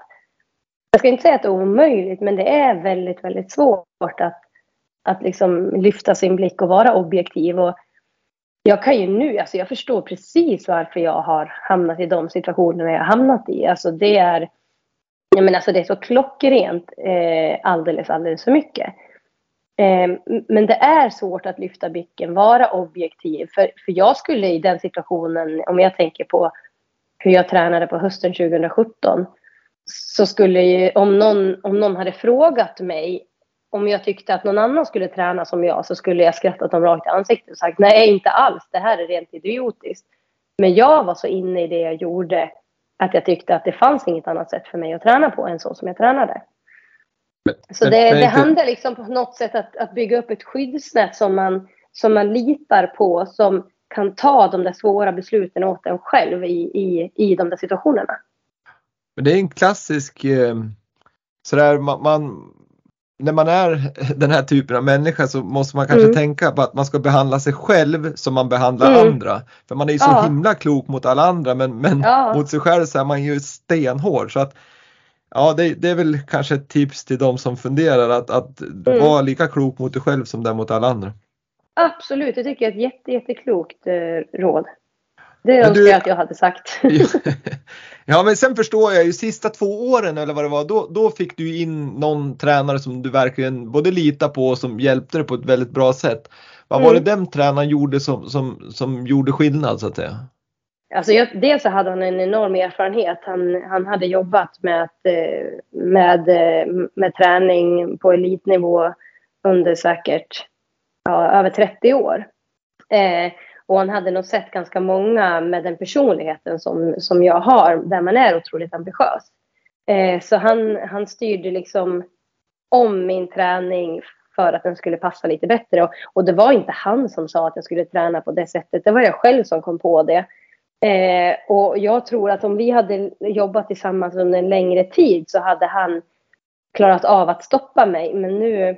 jag ska inte säga att det är omöjligt, men det är väldigt, väldigt svårt att, att liksom lyfta sin blick och vara objektiv. Och jag kan ju nu, alltså jag förstår precis varför jag har hamnat i de situationerna jag har hamnat i. Alltså det är, jag menar, alltså det är så klockrent eh, alldeles, alldeles för mycket. Ehm, men det är svårt att lyfta blicken, vara objektiv. För, för jag skulle i den situationen, om jag tänker på hur jag tränade på hösten 2017, så skulle ju, om någon, om någon hade frågat mig om jag tyckte att någon annan skulle träna som jag så skulle jag skrattat dem rakt i ansiktet och sagt nej, inte alls, det här är rent idiotiskt. Men jag var så inne i det jag gjorde att jag tyckte att det fanns inget annat sätt för mig att träna på än så som jag tränade. Men, så det, men, det handlar liksom på något sätt att, att bygga upp ett skyddsnät som man, som man litar på, som kan ta de där svåra besluten åt en själv i, i, i de där situationerna. Men det är en klassisk eh, sådär man, man, när man är den här typen av människa så måste man kanske mm. tänka på att man ska behandla sig själv som man behandlar mm. andra. För man är ju så ja. himla klok mot alla andra men, men ja. mot sig själv så är man ju stenhård. Så att Ja, det, det, är väl kanske ett tips till de som funderar att, att mm. vara lika klok mot dig själv som det mot alla andra. Absolut, det tycker jag är ett jätte, jätteklokt eh, råd. Det önskar du... jag att jag hade sagt. ja, men sen förstår jag ju sista två åren eller vad det var, då, då fick du in någon tränare som du verkligen både litar på och som hjälpte dig på ett väldigt bra sätt. Vad var mm. det den tränaren gjorde som, som, som gjorde skillnad så att säga? Alltså jag, dels så hade han en enorm erfarenhet. Han, han hade jobbat med, eh, med, eh, med träning på elitnivå under säkert ja, över 30 år. Eh, och han hade nog sett ganska många med den personligheten som, som jag har, där man är otroligt ambitiös. Eh, så han, han styrde liksom om min träning för att den skulle passa lite bättre. Och, och det var inte han som sa att jag skulle träna på det sättet, det var jag själv som kom på det. Eh, och jag tror att om vi hade jobbat tillsammans under en längre tid så hade han klarat av att stoppa mig. Men nu,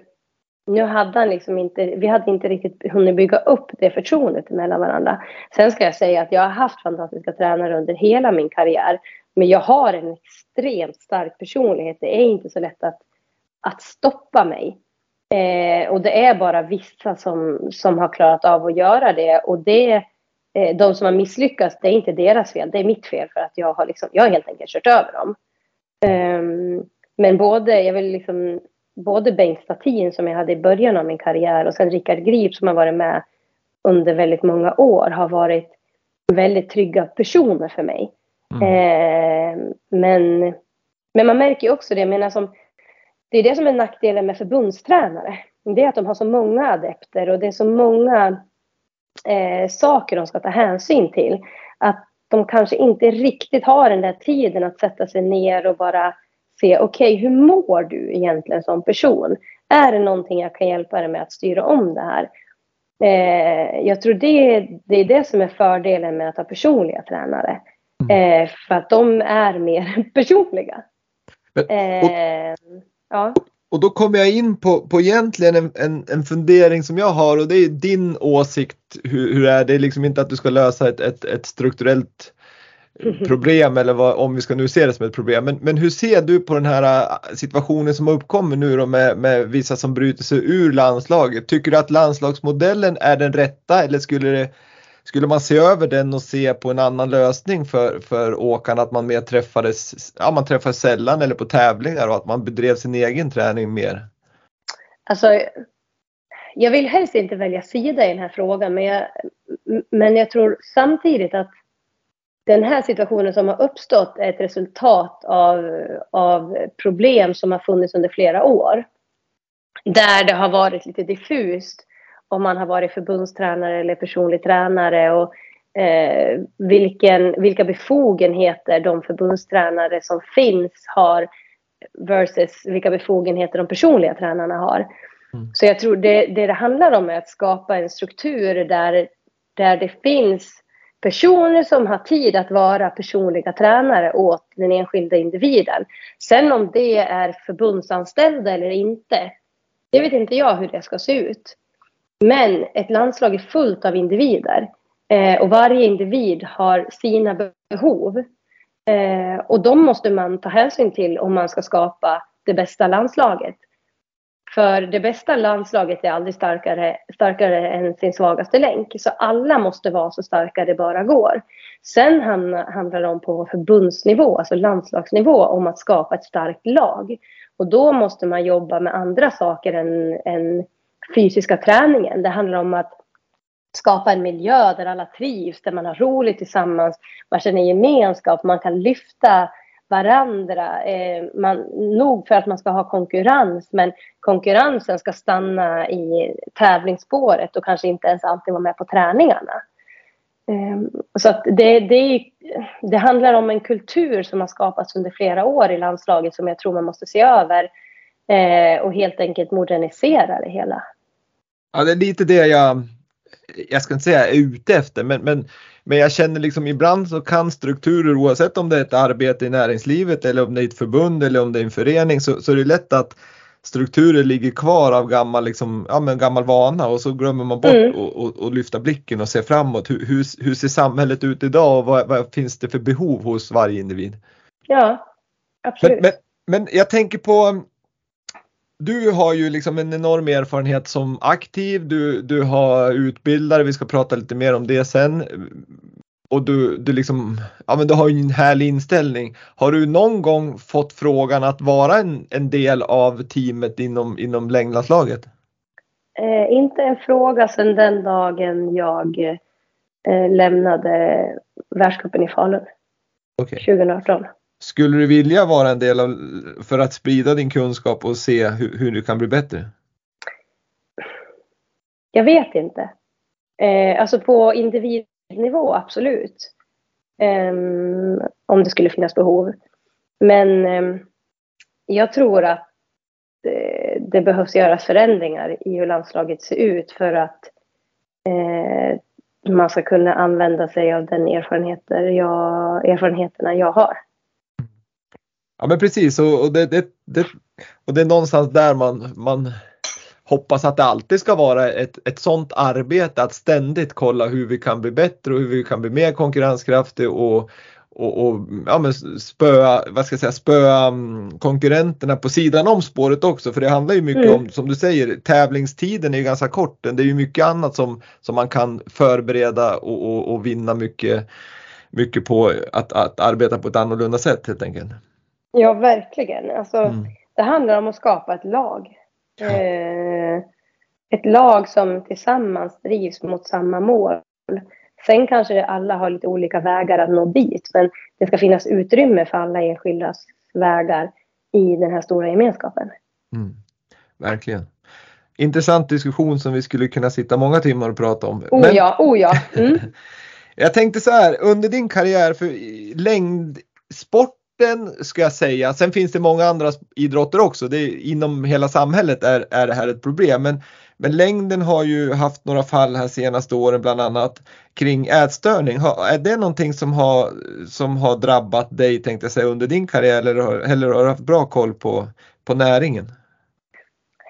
nu hade han liksom inte, vi hade inte riktigt hunnit bygga upp det förtroendet mellan varandra. Sen ska jag säga att jag har haft fantastiska tränare under hela min karriär. Men jag har en extremt stark personlighet. Det är inte så lätt att, att stoppa mig. Eh, och det är bara vissa som, som har klarat av att göra det. Och det de som har misslyckats, det är inte deras fel, det är mitt fel för att jag har, liksom, jag har helt enkelt kört över dem. Um, men både, jag vill liksom, både Bengt Statin som jag hade i början av min karriär och sen Rickard Grip som har varit med under väldigt många år har varit väldigt trygga personer för mig. Mm. Eh, men, men man märker ju också det, jag menar som, det är det som är nackdelen med förbundstränare. Det är att de har så många adepter och det är så många eh, saker de ska ta hänsyn till. Att de kanske inte riktigt har den där tiden att sätta sig ner och bara se, okej, okay, hur mår du egentligen som person? Är det någonting jag kan hjälpa dig med att styra om det här? Eh, jag tror det, det är det som är fördelen med att ha personliga tränare. Mm. Eh, för att de är mer personliga. Men, och, eh, ja och då kommer jag in på, på egentligen en, en, en fundering som jag har och det är din åsikt hur, hur är det är liksom inte att du ska lösa ett, ett, ett strukturellt problem eller vad, om vi ska nu se det som ett problem. Men, men hur ser du på den här äh, situationen som har uppkommit nu då med, med vissa som bryter sig ur landslaget? Tycker du att landslagsmodellen är den rätta eller skulle det skulle man se över den och se på en annan lösning för, för åkarna att man mer träffades, ja man träffades sällan eller på tävlingar och att man bedrev sin egen träning mer? Alltså, jag vill helst inte välja sida i den här frågan men jag, men jag tror samtidigt att den här situationen som har uppstått är ett resultat av, av problem som har funnits under flera år. Där det har varit lite diffust om man har varit förbundstränare eller personlig tränare och eh, vilken, vilka befogenheter de förbundstränare som finns har versus vilka befogenheter de personliga tränarna har. Mm. Så jag tror det, det det handlar om är att skapa en struktur där, där det finns personer som har tid att vara personliga tränare åt den enskilda individen. Sen om det är förbundsanställda eller inte, det vet inte jag hur det ska se ut. Men ett landslag är fullt av individer eh, och varje individ har sina behov. Eh, och de måste man ta hänsyn till om man ska skapa det bästa landslaget. För det bästa landslaget är aldrig starkare, starkare än sin svagaste länk. Så alla måste vara så starka det bara går. Sen handlar det om på förbundsnivå, alltså landslagsnivå, om att skapa ett starkt lag. Och då måste man jobba med andra saker än, än fysiska träningen. Det handlar om att skapa en miljö där alla trivs, där man har roligt tillsammans, man känner gemenskap, man kan lyfta varandra. Eh, man, nog för att man ska ha konkurrens, men konkurrensen ska stanna i tävlingsspåret och kanske inte ens alltid vara med på träningarna. Eh, så att det, det, det handlar om en kultur som har skapats under flera år i landslaget som jag tror man måste se över eh, och helt enkelt modernisera det hela. Ja, det är lite det jag, jag ska inte säga är ute efter, men, men, men jag känner liksom ibland så kan strukturer, oavsett om det är ett arbete i näringslivet eller om det är ett förbund eller om det är en förening, så, så är det lätt att strukturer ligger kvar av gammal, liksom, ja, men gammal vana och så glömmer man bort mm. och, och, och, lyfta blicken och se framåt. Hur, hur, hur ser samhället ut idag och vad, vad, finns det för behov hos varje individ? Ja, absolut. Men, men, men jag tänker på du har ju liksom en enorm erfarenhet som aktiv, du, du har utbildare, vi ska prata lite mer om det sen. och du, du liksom, ja men du har ju en härlig inställning. Har du någon gång fått frågan att vara en, en del av teamet inom, inom längdlandslaget? Eh, inte en fråga sedan den dagen jag eh, lämnade världscupen i Falun. Okay. 2018. Skulle du vilja vara en del av, för att sprida din kunskap och se hur, hur du kan bli bättre? Jag vet inte. Eh, alltså på individnivå, absolut. Eh, om det skulle finnas behov. Men eh, jag tror att eh, det behövs göras förändringar i hur landslaget ser ut för att eh, man ska kunna använda sig av den erfarenheter jag, erfarenheterna jag har. Ja men precis och, och, det, det, det, och det är någonstans där man, man hoppas att det alltid ska vara ett, ett sånt arbete att ständigt kolla hur vi kan bli bättre och hur vi kan bli mer konkurrenskraftiga och, och, och ja, men spöa, vad ska jag säga, spöa mm, konkurrenterna på sidan om spåret också. För det handlar ju mycket mm. om, som du säger, tävlingstiden är ju ganska kort. Det är ju mycket annat som, som man kan förbereda och, och, och vinna mycket, mycket på att, att arbeta på ett annorlunda sätt helt enkelt. Ja, verkligen. Alltså, mm. Det handlar om att skapa ett lag. Eh, ett lag som tillsammans drivs mot samma mål. Sen kanske alla har lite olika vägar att nå dit, men det ska finnas utrymme för alla enskildas vägar i den här stora gemenskapen. Mm. Verkligen. Intressant diskussion som vi skulle kunna sitta många timmar och prata om. Oh men... ja, oh ja. Mm. jag tänkte så här, under din karriär för längdsport sporten ska jag säga. Sen finns det många andra idrotter också. Det är, inom hela samhället är, är det här ett problem. Men, men längden har ju haft några fall här senaste åren bland annat kring ätstörning. Har, är det någonting som har, som har drabbat dig tänkte jag säga under din karriär eller, eller har du haft bra koll på, på näringen?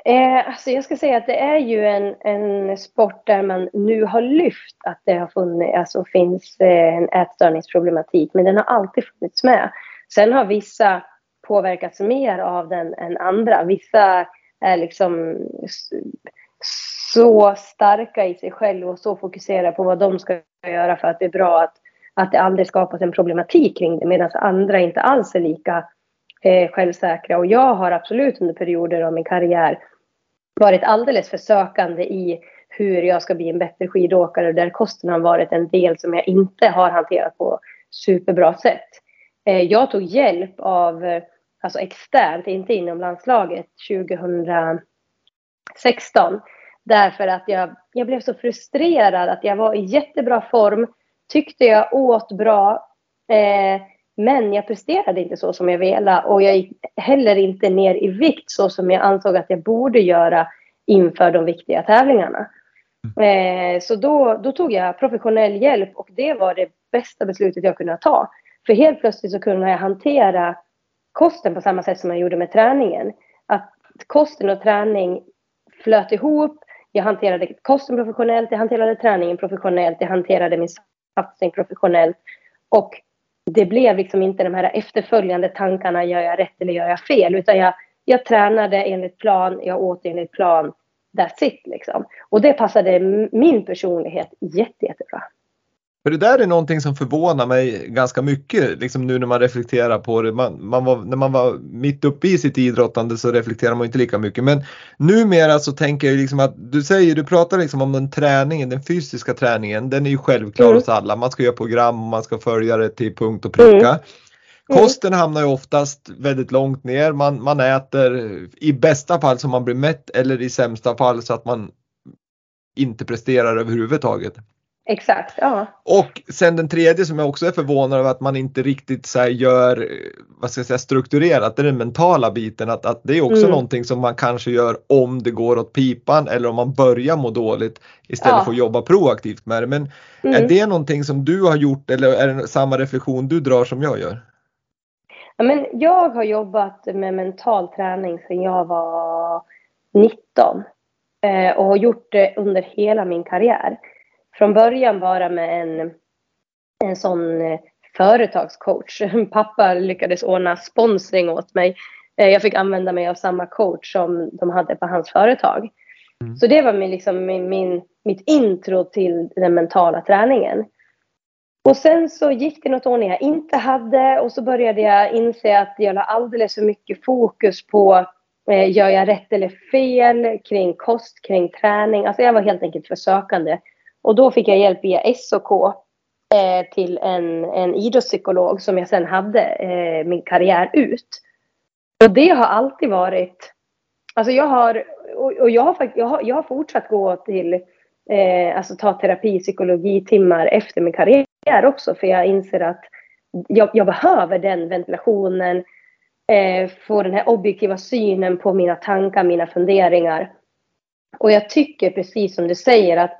Eh, alltså jag ska säga att det är ju en, en sport där man nu har lyft att det har funnits, alltså finns eh, en ätstörningsproblematik men den har alltid funnits med. Sen har vissa påverkats mer av den än andra. Vissa är liksom så starka i sig själva och så fokuserade på vad de ska göra för att det är bra att, att det aldrig skapas en problematik kring det medan andra inte alls är lika eh, självsäkra. Och jag har absolut under perioder av min karriär varit alldeles för sökande i hur jag ska bli en bättre skidåkare där kosten har varit en del som jag inte har hanterat på superbra sätt. Eh, jag tog hjälp av, eh, alltså externt, inte inom landslaget, 2016. Därför att jag, jag blev så frustrerad att jag var i jättebra form, tyckte jag åt bra, eh, men jag presterade inte så som jag ville och jag gick heller inte ner i vikt så som jag ansåg att jag borde göra inför de viktiga tävlingarna. Eh, så då, då tog jag professionell hjälp och det var det bästa beslutet jag kunde ta. För helt plötsligt så kunde jag hantera kosten på samma sätt som jag gjorde med träningen. Att kosten och träning flöt ihop. Jag hanterade kosten professionellt, jag hanterade träningen professionellt, jag hanterade min satsning professionellt. Och det blev liksom inte de här efterföljande tankarna, gör jag rätt eller gör jag fel? Utan jag, jag tränade enligt plan, jag åt enligt plan. That's it liksom. Och det passade min personlighet jätte, jättebra. För det där är någonting som förvånar mig ganska mycket liksom nu när man reflekterar på det. Man, man var, när man var mitt uppe i sitt idrottande så reflekterar man inte lika mycket. Men numera så tänker jag liksom att du säger, du pratar liksom om den träningen, den fysiska träningen. Den är ju självklar mm. hos alla. Man ska göra program och man ska följa det till punkt och pricka. Mm. Mm. Kosten hamnar ju oftast väldigt långt ner. Man, man äter i bästa fall så man blir mätt eller i sämsta fall så att man inte presterar överhuvudtaget. Exakt, ja. Och sen den tredje som jag också är förvånad över att man inte riktigt så gör vad ska jag säga, strukturerat, det är den mentala biten. Att, att det är också mm. någonting som man kanske gör om det går åt pipan eller om man börjar må dåligt istället ja. för att jobba proaktivt med det. Men mm. är det någonting som du har gjort eller är det samma reflektion du drar som jag gör? Ja, men jag har jobbat med mental träning sedan jag var 19 eh, och har gjort det under hela min karriär från början bara med en, en sån eh, företagscoach. Pappa lyckades ordna sponsring åt mig. Eh, jag fick använda mig av samma coach som de hade på hans företag. Mm. Så det var min, liksom, min, min, mitt intro till den mentala träningen. Och sen så gick det något år när jag inte hade och så började jag inse att jag la alldeles för mycket fokus på eh, gör jag rätt eller fel kring kost, kring träning. Alltså jag var helt enkelt för sökande. Och då fick jag hjälp via SOK eh, till en, en idrottspsykolog som jag sen hade eh, min karriär ut. Och det har alltid varit, alltså jag har, och, och jag, har, jag, har, jag har fortsatt gå till, eh, alltså ta terapi, psykologitimmar efter min karriär också för jag inser att jag, jag behöver den ventilationen, eh, få den här objektiva synen på mina tankar, mina funderingar. Och jag tycker precis som du säger att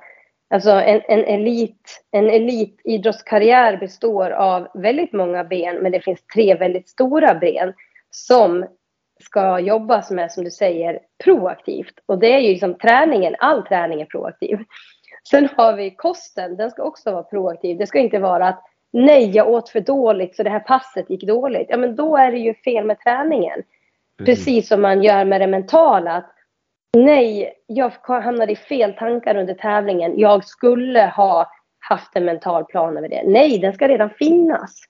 Alltså en, en, elit, en elitidrottskarriär består av väldigt många ben, men det finns tre väldigt stora ben som ska jobbas med, som du säger, proaktivt. Och det är ju liksom träningen, all träning är proaktiv. Sen har vi kosten, den ska också vara proaktiv. Det ska inte vara att nej, jag åt för dåligt så det här passet gick dåligt. Ja, men då är det ju fel med träningen. Precis, som man gör med det mentala. Att Nej, jag hamnade i fel tankar under tävlingen. Jag skulle ha haft en mental plan över det. Nej, den ska redan finnas.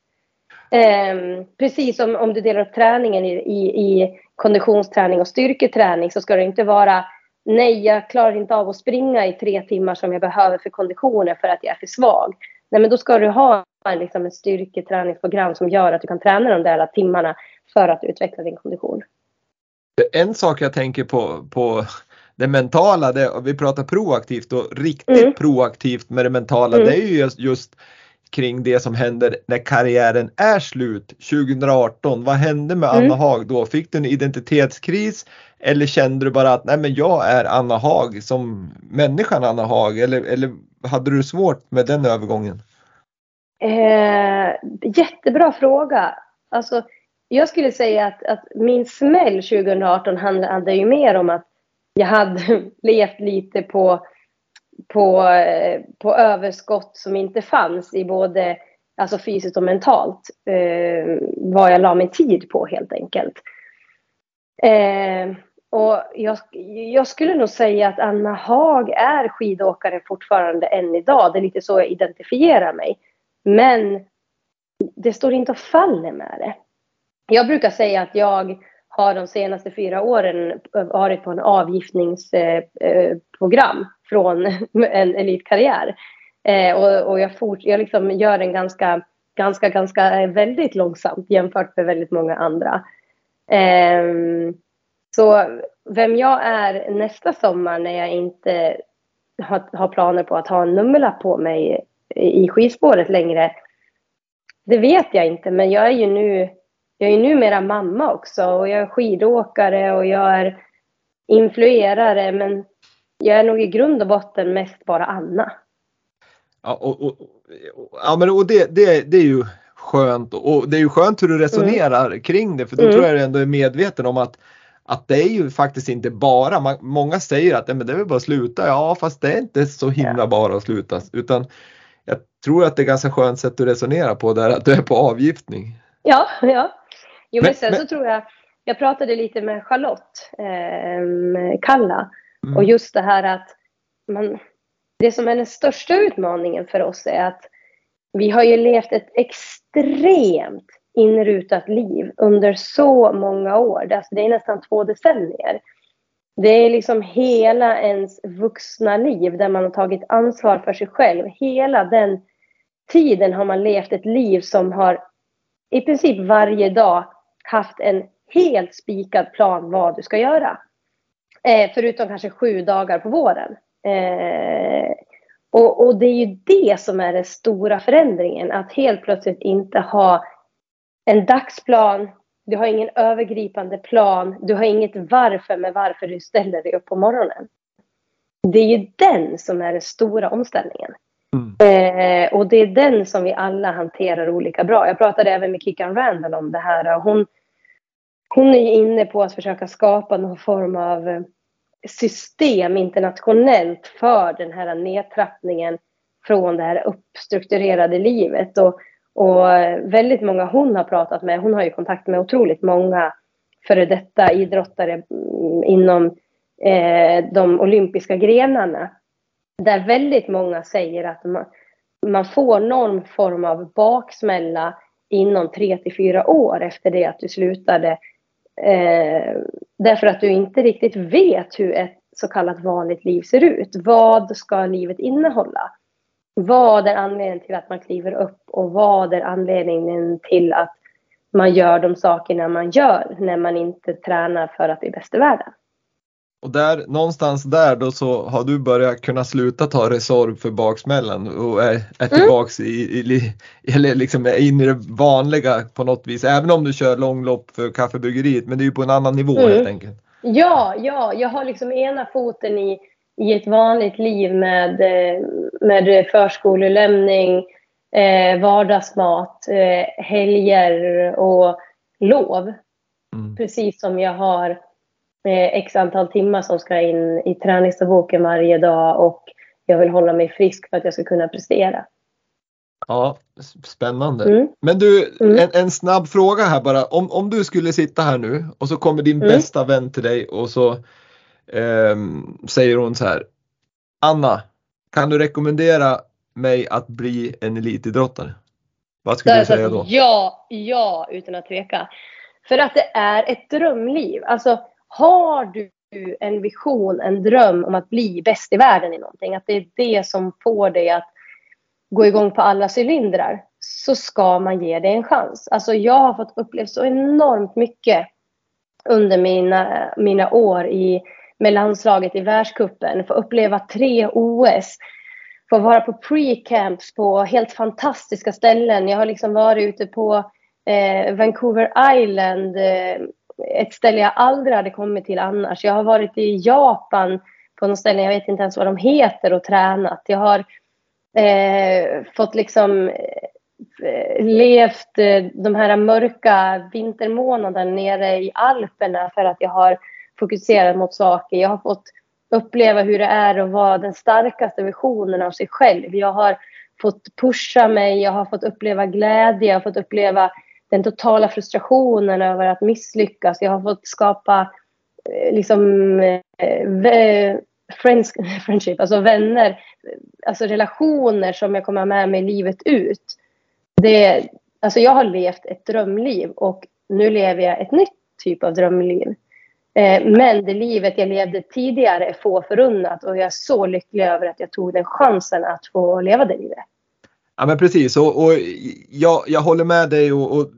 Eh, precis som om du delar upp träningen i, i, i konditionsträning och styrketräning så ska det inte vara nej, jag klarar inte av att springa i tre timmar som jag behöver för konditionen för att jag är för svag. Nej, men då ska du ha liksom, ett styrketräningsprogram som gör att du kan träna de där timmarna för att utveckla din kondition. En sak jag tänker på, på det mentala, det, vi pratar proaktivt och riktigt mm. proaktivt med det mentala, mm. det är ju just, just kring det som händer när karriären är slut 2018. Vad hände med Anna mm. Haag då? Fick du en identitetskris eller kände du bara att nej men jag är Anna Haag som människan Anna Haag eller, eller hade du svårt med den övergången? Eh, jättebra fråga. Alltså, jag skulle säga att, att min smäll 2018 handlade ju mer om att jag hade levt lite på, på, eh, på överskott som inte fanns i både alltså fysiskt och mentalt. Eh, vad jag la min tid på helt enkelt. Eh, och jag, jag, skulle nog säga att Anna Haag är skidåkare fortfarande än idag. Det är lite så jag identifierar mig. Men det står inte och faller med det. Jag brukar säga att jag har de senaste fyra åren varit på en avgiftningsprogram eh, eh, från en elitkarriär. Eh, och, jag, fort, jag liksom gör den ganska, ganska, ganska väldigt långsamt jämfört med väldigt många andra. Ehm, så vem jag är nästa sommar när jag inte har, har planer på att ha en nummerlapp på mig i skidspåret längre, det vet jag inte. Men jag är ju nu jag är numera mamma också och jag är skidåkare och jag är influerare men jag är nog i grund och botten mest bara Anna. Ja, och, och, ja, men, och det, det, det är ju skönt och det är ju skönt hur du resonerar mm. kring det för då mm. tror jag du ändå är medveten om att att det är ju faktiskt inte bara, man, många säger att men det är väl bara att sluta, ja fast det är inte så himla bara att sluta utan jag tror att det är ganska skönt sätt att resonera på där att du är på avgiftning. Ja, ja. Jo, men, men sen men... så tror jag, jag pratade lite med Charlotte eh, Kalla mm. och just det här att man, det som är den största utmaningen för oss är att vi har ju levt ett extremt inrutat liv under så många år. Alltså det är nästan två decennier. Det är liksom hela ens vuxna liv där man har tagit ansvar för sig själv. Hela den tiden har man levt ett liv som har i princip varje dag haft en helt spikad plan vad du ska göra. Eh, förutom kanske sju dagar på våren. Eh, och, och, det är ju det som är den stora förändringen. Att helt plötsligt inte ha en dagsplan. Du har ingen övergripande plan. Du har inget varför med varför du ställer dig upp på morgonen. Det är ju den som är den stora omställningen. Mm. Eh, och det är den som vi alla hanterar olika bra. Jag pratade även med Kickan Randall om det här. Hon, hon är inne på att försöka skapa någon form av eh, system internationellt för den här nedtrappningen från det här uppstrukturerade livet. Och, och väldigt många hon har pratat med, hon har ju kontakt med otroligt många före detta idrottare mm, inom eh, de olympiska grenarna. Där väldigt många säger att man, man får någon form av baksmälla inom tre till fyra år efter det att du slutade. Eh, därför att du inte riktigt vet hur ett så kallat vanligt liv ser ut. Vad ska livet innehålla? Vad är anledningen till att man kliver upp och vad är anledningen till att man gör de sakerna man gör när man inte tränar för att bli bäst i världen? Och där, någonstans där då så har du börjat kunna sluta ta Resorb för baksmällan och är, är mm. tillbaks mm. i, i, eller liksom är in i det vanliga på något vis. Även om du kör långlopp för kaffebryggeriet men det är ju på en annan nivå mm. helt enkelt. Ja, ja, jag har liksom ena foten i, i ett vanligt liv med, eh, med förskolelämning, eh, vardagsmat, eh, helger och lov. Mm. Precis som jag har eh, x antal timmar som ska in i träningsdagboken varje dag och jag vill hålla mig frisk för att jag ska kunna prestera. Ja, spännande. Mm. Men du, mm. en, en, snabb fråga här bara. Om, om du skulle sitta här nu och så kommer din mm. bästa vän till dig och så eh, säger hon så här. Anna, kan du rekommendera mig att bli en elitidrottare? Vad skulle du säga då? Ja, ja, utan att tveka. För att det är ett drömliv. Alltså, har du en vision, en dröm om att bli bäst i världen i någonting, att det är det som får dig att gå igång på alla cylindrar så ska man ge det en chans. Alltså jag har fått uppleva så enormt mycket under mina, mina år i, med landslaget i världskuppen. Få uppleva tre OS. Få vara på pre-camps på helt fantastiska ställen. Jag har liksom varit ute på eh, Vancouver Island. Eh, ett ställe jag aldrig hade kommit till annars. Jag har varit i Japan på något ställe, jag vet inte ens vad de heter, och tränat. Jag har eh, fått liksom eh, levt eh, de här mörka vintermånaderna nere i Alperna för att jag har fokuserat mot saker. Jag har fått uppleva hur det är att vara den starkaste versionen av sig själv. Jag har fått pusha mig, jag har fått uppleva glädje, jag har fått uppleva den totala frustrationen över att misslyckas. Jag har fått skapa eh, liksom eh, friends, friendship, alltså vänner, alltså relationer som jag kommer ha med mig livet ut. Det, alltså jag har levt ett drömliv och nu lever jag ett nytt typ av drömliv. Eh, men det livet jag levde tidigare är få förunnat och jag är så lycklig över att jag tog den chansen att få leva det livet. Ja men precis och, och jag, jag håller med dig och, och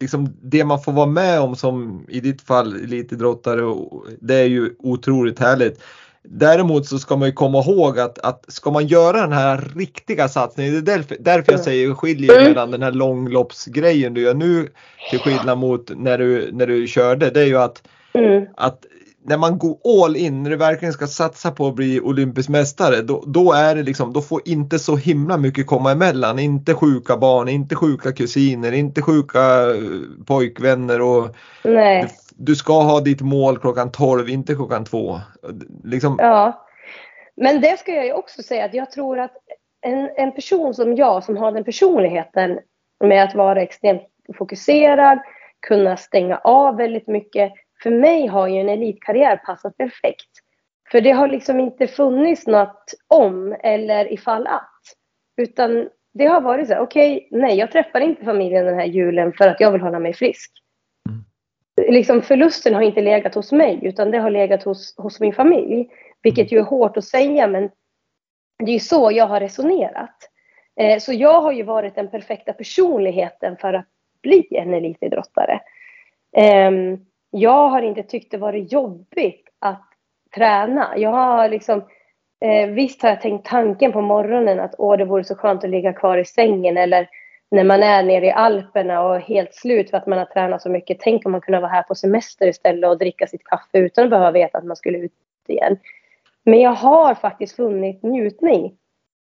liksom det man får vara med om som i ditt fall elitidrottare, det är ju otroligt härligt. Däremot så ska man ju komma ihåg att, att ska man göra den här riktiga satsningen, det är därför, därför jag säger skiljer mm. mellan den här långloppsgrejen du gör nu till skillnad mot när du, när du körde, det är ju att, mm. att när man går all in, när du verkligen ska satsa på att bli olympisk mästare, då, då är det liksom, då får inte så himla mycket komma emellan. Inte sjuka barn, inte sjuka kusiner, inte sjuka eh, pojkvänner och Nej. Du, du ska ha ditt mål klockan 12, inte klockan 2. Liksom... Ja. Men det ska jag ju också säga att jag tror att en, en person som jag som har den personligheten med att vara extremt fokuserad, kunna stänga av väldigt mycket för mig har ju en elitkarriär passat perfekt. För det har liksom inte funnits något om eller ifall att. Utan det har varit så här, okej, okay, nej, jag träffar inte familjen den här julen för att jag vill hålla mig frisk. Mm. Liksom förlusten har inte legat hos mig, utan det har legat hos, hos min familj. Vilket ju är hårt att säga, men det är ju så jag har resonerat. Eh, så jag har ju varit den perfekta personligheten för att bli en elitidrottare. Eh, jag har inte tyckt det varit jobbigt att träna. Jag har liksom, eh, visst har jag tänkt tanken på morgonen att åh, det vore så skönt att ligga kvar i sängen eller när man är nere i Alperna och helt slut för att man har tränat så mycket. Tänk om man kunde vara här på semester istället och dricka sitt kaffe utan att behöva veta att man skulle ut igen. Men jag har faktiskt funnit njutning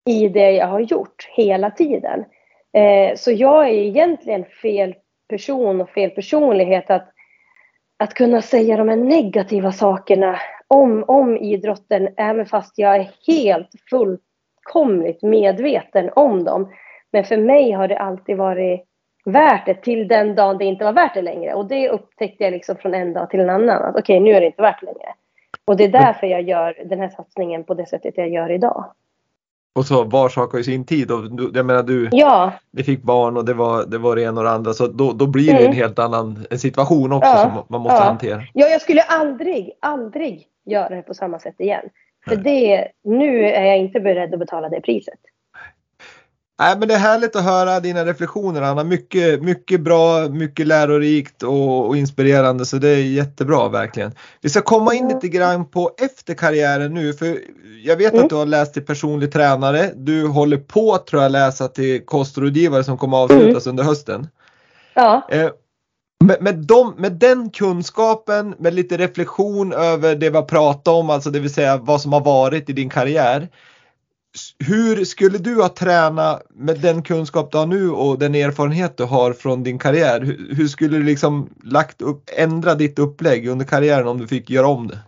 i det jag har gjort hela tiden. Eh, så jag är egentligen fel person och fel personlighet att att kunna säga de här negativa sakerna om, om idrotten, även fast jag är helt fullkomligt medveten om dem. Men för mig har det alltid varit värt det till den dagen det inte var värt det längre. Och det upptäckte jag liksom från en dag till en annan. Att okej, okay, nu är det inte värt det längre. Och det är därför jag gör den här satsningen på det sättet jag gör idag. Och så var sak har ju sin tid och du, jag menar du, Ja, ni fick barn och det var det, var det ena och det andra så då, då blir det Mm. en helt annan situation också Ja, som man måste ja. hantera. ja, jag skulle aldrig, aldrig göra det på samma sätt igen. För det, nu är jag inte beredd att betala det priset. Nej, men det är härligt att höra dina reflektioner Anna. Mycket, mycket bra, mycket lärorikt och, och inspirerande så det är jättebra verkligen. Vi ska komma in lite grann på efter karriären nu för jag vet Mm. att du har läst till personlig tränare. Du håller på tror jag läsa till kostrådgivare som kommer avslutas Mm. under hösten. Ja, Eh, med, med, dem, med den kunskapen, med lite reflektion över det vi har pratat om, alltså det vill säga vad som har varit i din karriär. Hur skulle du ha tränat med den kunskap du har nu och den erfarenhet du har från din karriär? Hur, hur skulle du liksom lagt upp, ändra ditt upplägg under karriären om du fick göra om det?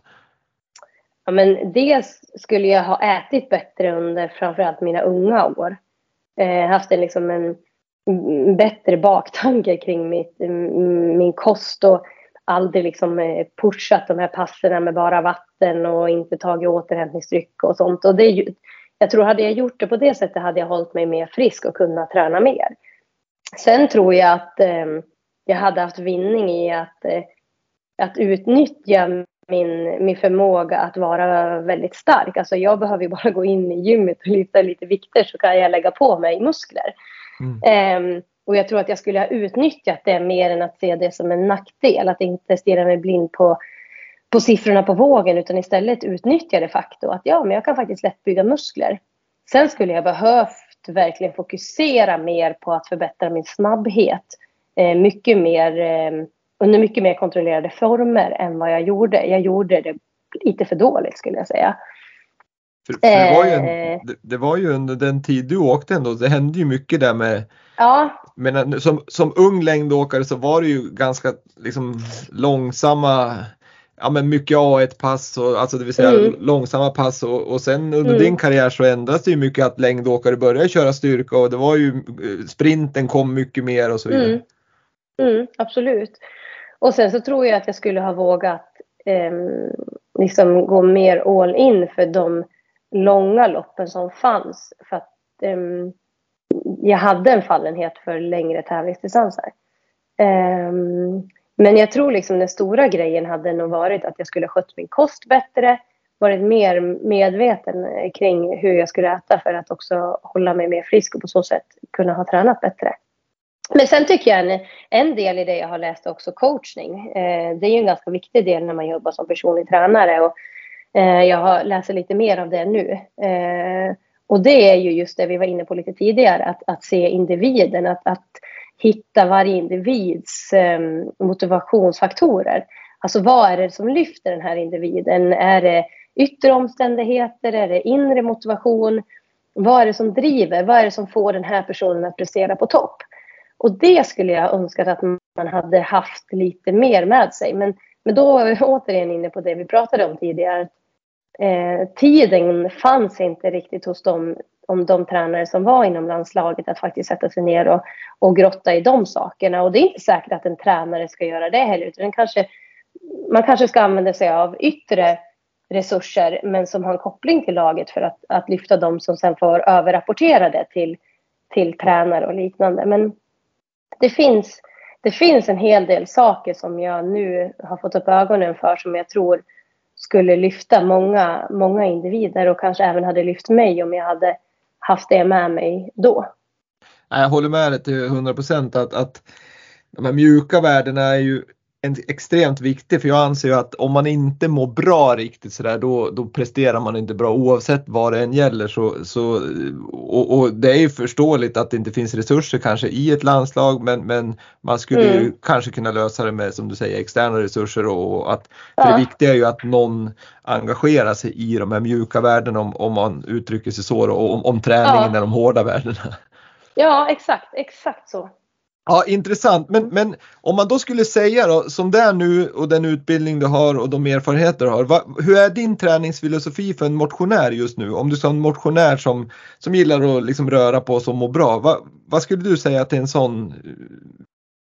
ja men dels skulle jag ha ätit bättre under framförallt mina unga år. Eh, haft en, liksom en bättre baktanke kring mitt, min kost och aldrig liksom eh, pushat de här passerna med bara vatten och inte tagit återhämtningsdryck och sånt. Och det är ju, jag tror hade jag gjort det på det sättet hade jag hållit mig mer frisk och kunnat träna mer. Sen tror jag att eh, jag hade haft vinning i att, eh, att utnyttja min, min förmåga att vara väldigt stark. Alltså jag behöver bara gå in i gymmet och lyfta lite vikter så kan jag lägga på mig muskler. Mm. Ehm, och jag tror att jag skulle ha utnyttjat det mer än att se det som en nackdel. Att inte stirra mig blind på, på siffrorna på vågen utan istället utnyttja det faktum att ja, men jag kan faktiskt lätt bygga muskler. Sen skulle jag behövt verkligen fokusera mer på att förbättra min snabbhet. Eh, mycket mer, eh, under mycket mer kontrollerade former än vad jag gjorde. Jag gjorde det lite för dåligt skulle jag säga. För, för det, var ju en, Eh. det, det var ju under den tid du åkte ändå, det hände ju mycket där med Ja, Men som, som ung längdåkare så var det ju ganska liksom långsamma, ja men mycket A1-pass och alltså det vill säga Mm. långsamma pass och, och sen under Mm. din karriär så ändras det ju mycket att längdåkare började köra styrka och det var ju eh, sprinten kom mycket mer och så vidare. Mm. Mm, absolut. Och sen så tror jag att jag skulle ha vågat ehm, liksom gå mer all in för de långa loppen som fanns. För att ehm, jag hade en fallenhet för längre tävlingsdistanser. Ehm, men jag tror liksom den stora grejen hade nog varit att jag skulle ha skött min kost bättre. Varit mer medveten eh, kring hur jag skulle äta för att också hålla mig mer frisk och på så sätt kunna ha tränat bättre. Men sen tycker jag en, en del i det jag har läst är också coachning. Eh, det är ju en ganska viktig del när man jobbar som personlig tränare. Och, eh, jag har läser lite mer av det nu. Eh, och det är ju just det vi var inne på lite tidigare, att, att se individen, att, att hitta varje individs eh, motivationsfaktorer. Alltså vad är det som lyfter den här individen? Är det yttre omständigheter? Är det inre motivation? Vad är det som driver? Vad är det som får den här personen att prestera på topp? Och det skulle jag önskat att man hade haft lite mer med sig. Men, men då är vi återigen inne på det vi pratade om tidigare. Eh, tiden fanns inte riktigt hos dem, om de tränare som var inom landslaget att faktiskt sätta sig ner och, och grotta i de sakerna. Och det är inte säkert att en tränare ska göra det heller. Utan kanske, man kanske ska använda sig av yttre resurser men som har en koppling till laget för att, att lyfta dem som sen får överrapportera det till, till tränare och liknande. Men det finns, det finns en hel del saker som jag nu har fått upp ögonen för som jag tror skulle lyfta många, många individer och kanske även hade lyft mig om jag hade haft det med mig då. Jag håller med dig till 100 procent att, att de här mjuka värdena är ju en, extremt viktig för jag anser ju att om man inte mår bra riktigt sådär då, då presterar man inte bra oavsett vad det än gäller. Så, så, och, och det är ju förståeligt att det inte finns resurser kanske i ett landslag men, men man skulle ju Mm. kanske kunna lösa det med som du säger externa resurser och, och att för Ja. det viktiga är ju att någon engagerar sig i de här mjuka värdena om, om man uttrycker sig så och om, om träningen Ja. är de hårda värdena. Ja, exakt, exakt så. Ja, intressant. Men, men om man då skulle säga då, som det är nu och den utbildning du har och de erfarenheter du har. Va, hur är din träningsfilosofi för en motionär just nu? Om du som en motionär som, som gillar att liksom röra på sig och må bra. Va, vad skulle du säga till en sån eh,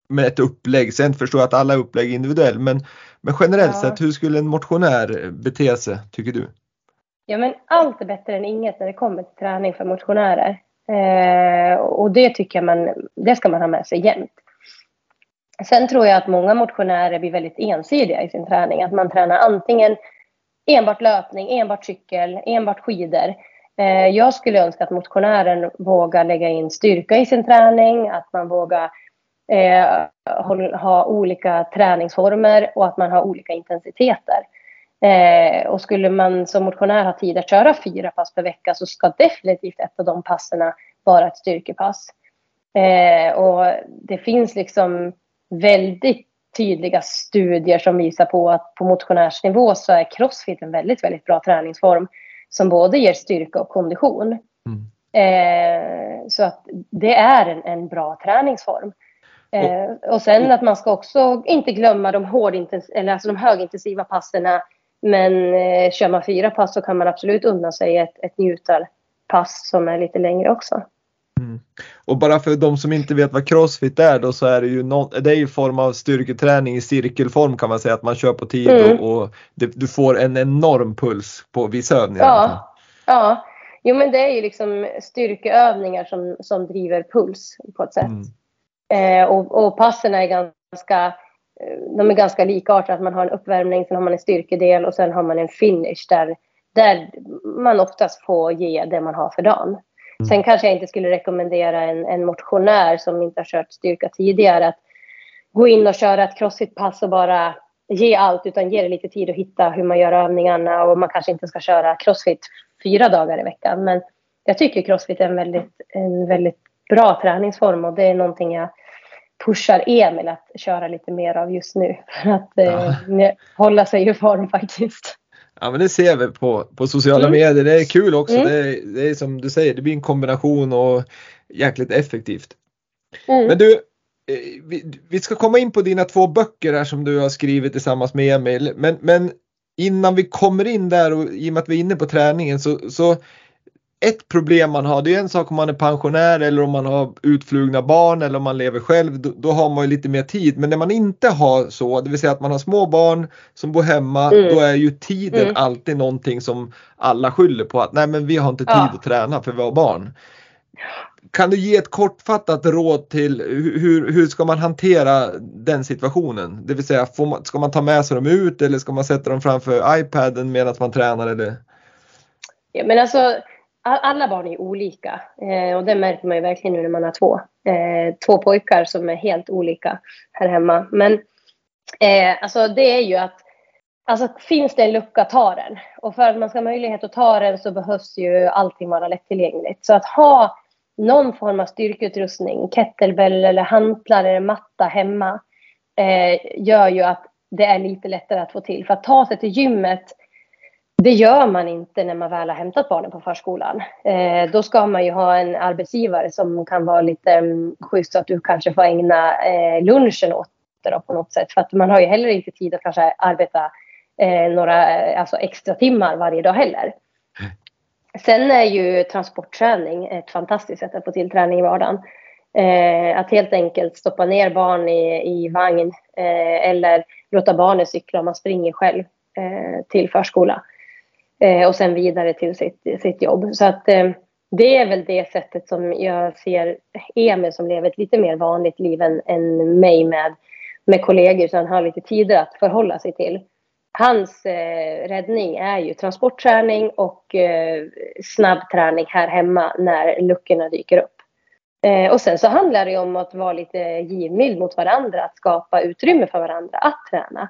med ett upplägg? Sen förstår jag att alla upplägg är individuella men, men generellt Ja. sett hur skulle en motionär bete sig tycker du? Ja, men allt är bättre än inget när det kommer till träning för motionärer. Eh, och det tycker jag man, det ska man ha med sig jämt. Sen tror jag att många motionärer blir väldigt ensidiga i sin träning. Att man tränar antingen enbart löpning, enbart cykel, enbart skidor. Eh, jag skulle önska att motionären vågar lägga in styrka i sin träning, att man vågar eh, ha olika träningsformer och att man har olika intensiteter. Eh, och skulle man som motionär ha tid att köra fyra pass per vecka så ska definitivt ett av de passen vara ett styrkepass. Eh, och det finns liksom väldigt tydliga studier som visar på att på motionärsnivå så är crossfit en väldigt, väldigt bra träningsform som både ger styrka och kondition. Mm. Eh, så att det är en, en bra träningsform. Eh, och sen att man ska också inte glömma de, hårdintens eller alltså de högintensiva passen. Men eh, kör man fyra pass så kan man absolut unna sig ett, ett njutarpass som är lite längre också. Mm. Och bara för de som inte vet vad crossfit är då så är det ju no det är ju form av styrketräning i cirkelform kan man säga att man kör på tid mm. och, och det, du får en enorm puls på vissa övningar. Ja, ja. Jo men det är ju liksom styrkeövningar som, som driver puls på ett sätt. Mm. Eh, och, och passen är ganska de är ganska likartade. Man har en uppvärmning, sen har man en styrkedel och sen har man en finish där, där man oftast får ge det man har för dagen. Mm. Sen kanske jag inte skulle rekommendera en, en motionär som inte har kört styrka tidigare att gå in och köra ett crossfit-pass och bara ge allt utan ge det lite tid att hitta hur man gör övningarna och man kanske inte ska köra crossfit fyra dagar i veckan. Men jag tycker crossfit är en väldigt, en väldigt bra träningsform och det är någonting jag pushar Emil att köra lite mer av just nu för att eh, ja. hålla sig i form faktiskt. Ja men det ser vi på, på sociala mm. medier. Det är kul också. Mm. Det, är, det är som du säger, det blir en kombination och jäkligt effektivt. Mm. Men du, eh, vi, vi, ska komma in på dina två böcker här som du har skrivit tillsammans med Emil. Men, men innan vi kommer in där och i och med att vi är inne på träningen så, så ett problem man har, det är en sak om man är pensionär eller om man har utflugna barn eller om man lever själv, då, då, har man ju lite mer tid. Men när man inte har så, det vill säga att man har små barn som bor hemma, mm. då är ju tiden mm. alltid någonting som alla skyller på att nej men vi har inte tid ja. att träna för vi har barn. Kan du ge ett kortfattat råd till hur, hur ska man hantera den situationen? Det vill säga, man, ska man ta med sig dem ut eller ska man sätta dem framför iPaden medan man tränar? Eller? Ja, men alltså, alla barn är olika eh, och det märker man ju verkligen nu när man har två. Eh, två pojkar som är helt olika här hemma. Men eh, alltså det är ju att alltså, finns det en lucka, ta den. Och för att man ska ha möjlighet att ta den så behövs ju allting vara lättillgängligt. Så att ha någon form av styrkeutrustning, kettlebell eller hantlar eller matta hemma eh, gör ju att det är lite lättare att få till. För att ta sig till gymmet det gör man inte när man väl har hämtat barnen på förskolan. Eh, då ska man ju ha en arbetsgivare som kan vara lite um, schysst så att du kanske får ägna eh, lunchen åt det på något sätt. För att man har ju heller inte tid att kanske arbeta eh, några eh, alltså extra timmar varje dag heller. Sen är ju transportträning ett fantastiskt sätt att få till träning i vardagen. Eh, att helt enkelt stoppa ner barn i, i vagn eh, eller låta barnen cykla om man springer själv eh, till förskola Eh, och sen vidare till sitt, sitt jobb. Så att eh, det är väl det sättet som jag ser Emil som lever ett lite mer vanligt liv än, än mig med, med kollegor så han har lite tider att förhålla sig till. Hans eh, räddning är ju transportträning och eh, snabbträning här hemma när luckorna dyker upp. Eh, och sen så handlar det om att vara lite givmild mot varandra, att skapa utrymme för varandra att träna.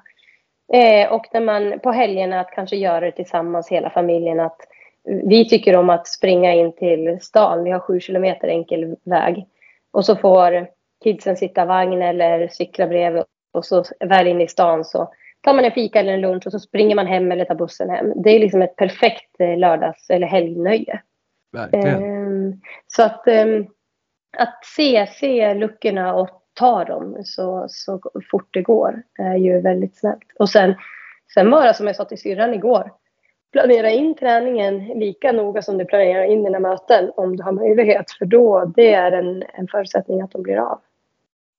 Eh, och när man på helgerna att kanske göra det tillsammans hela familjen. Att vi tycker om att springa in till stan. Vi har sju kilometer enkel väg. Och så får kidsen sitta vagn eller cykla bredvid. Och så väl in i stan så tar man en fika eller en lunch och så springer man hem eller tar bussen hem. Det är liksom ett perfekt eh, lördags eller helgnöje. Verkligen. Eh, så att, eh, att se, se luckorna och ta dem så, så fort det går är ju väldigt snällt. Och sen, sen bara som jag sa till syrran igår, planera in träningen lika noga som du planerar in dina möten om du har möjlighet. För då, det är en, en förutsättning att de blir av.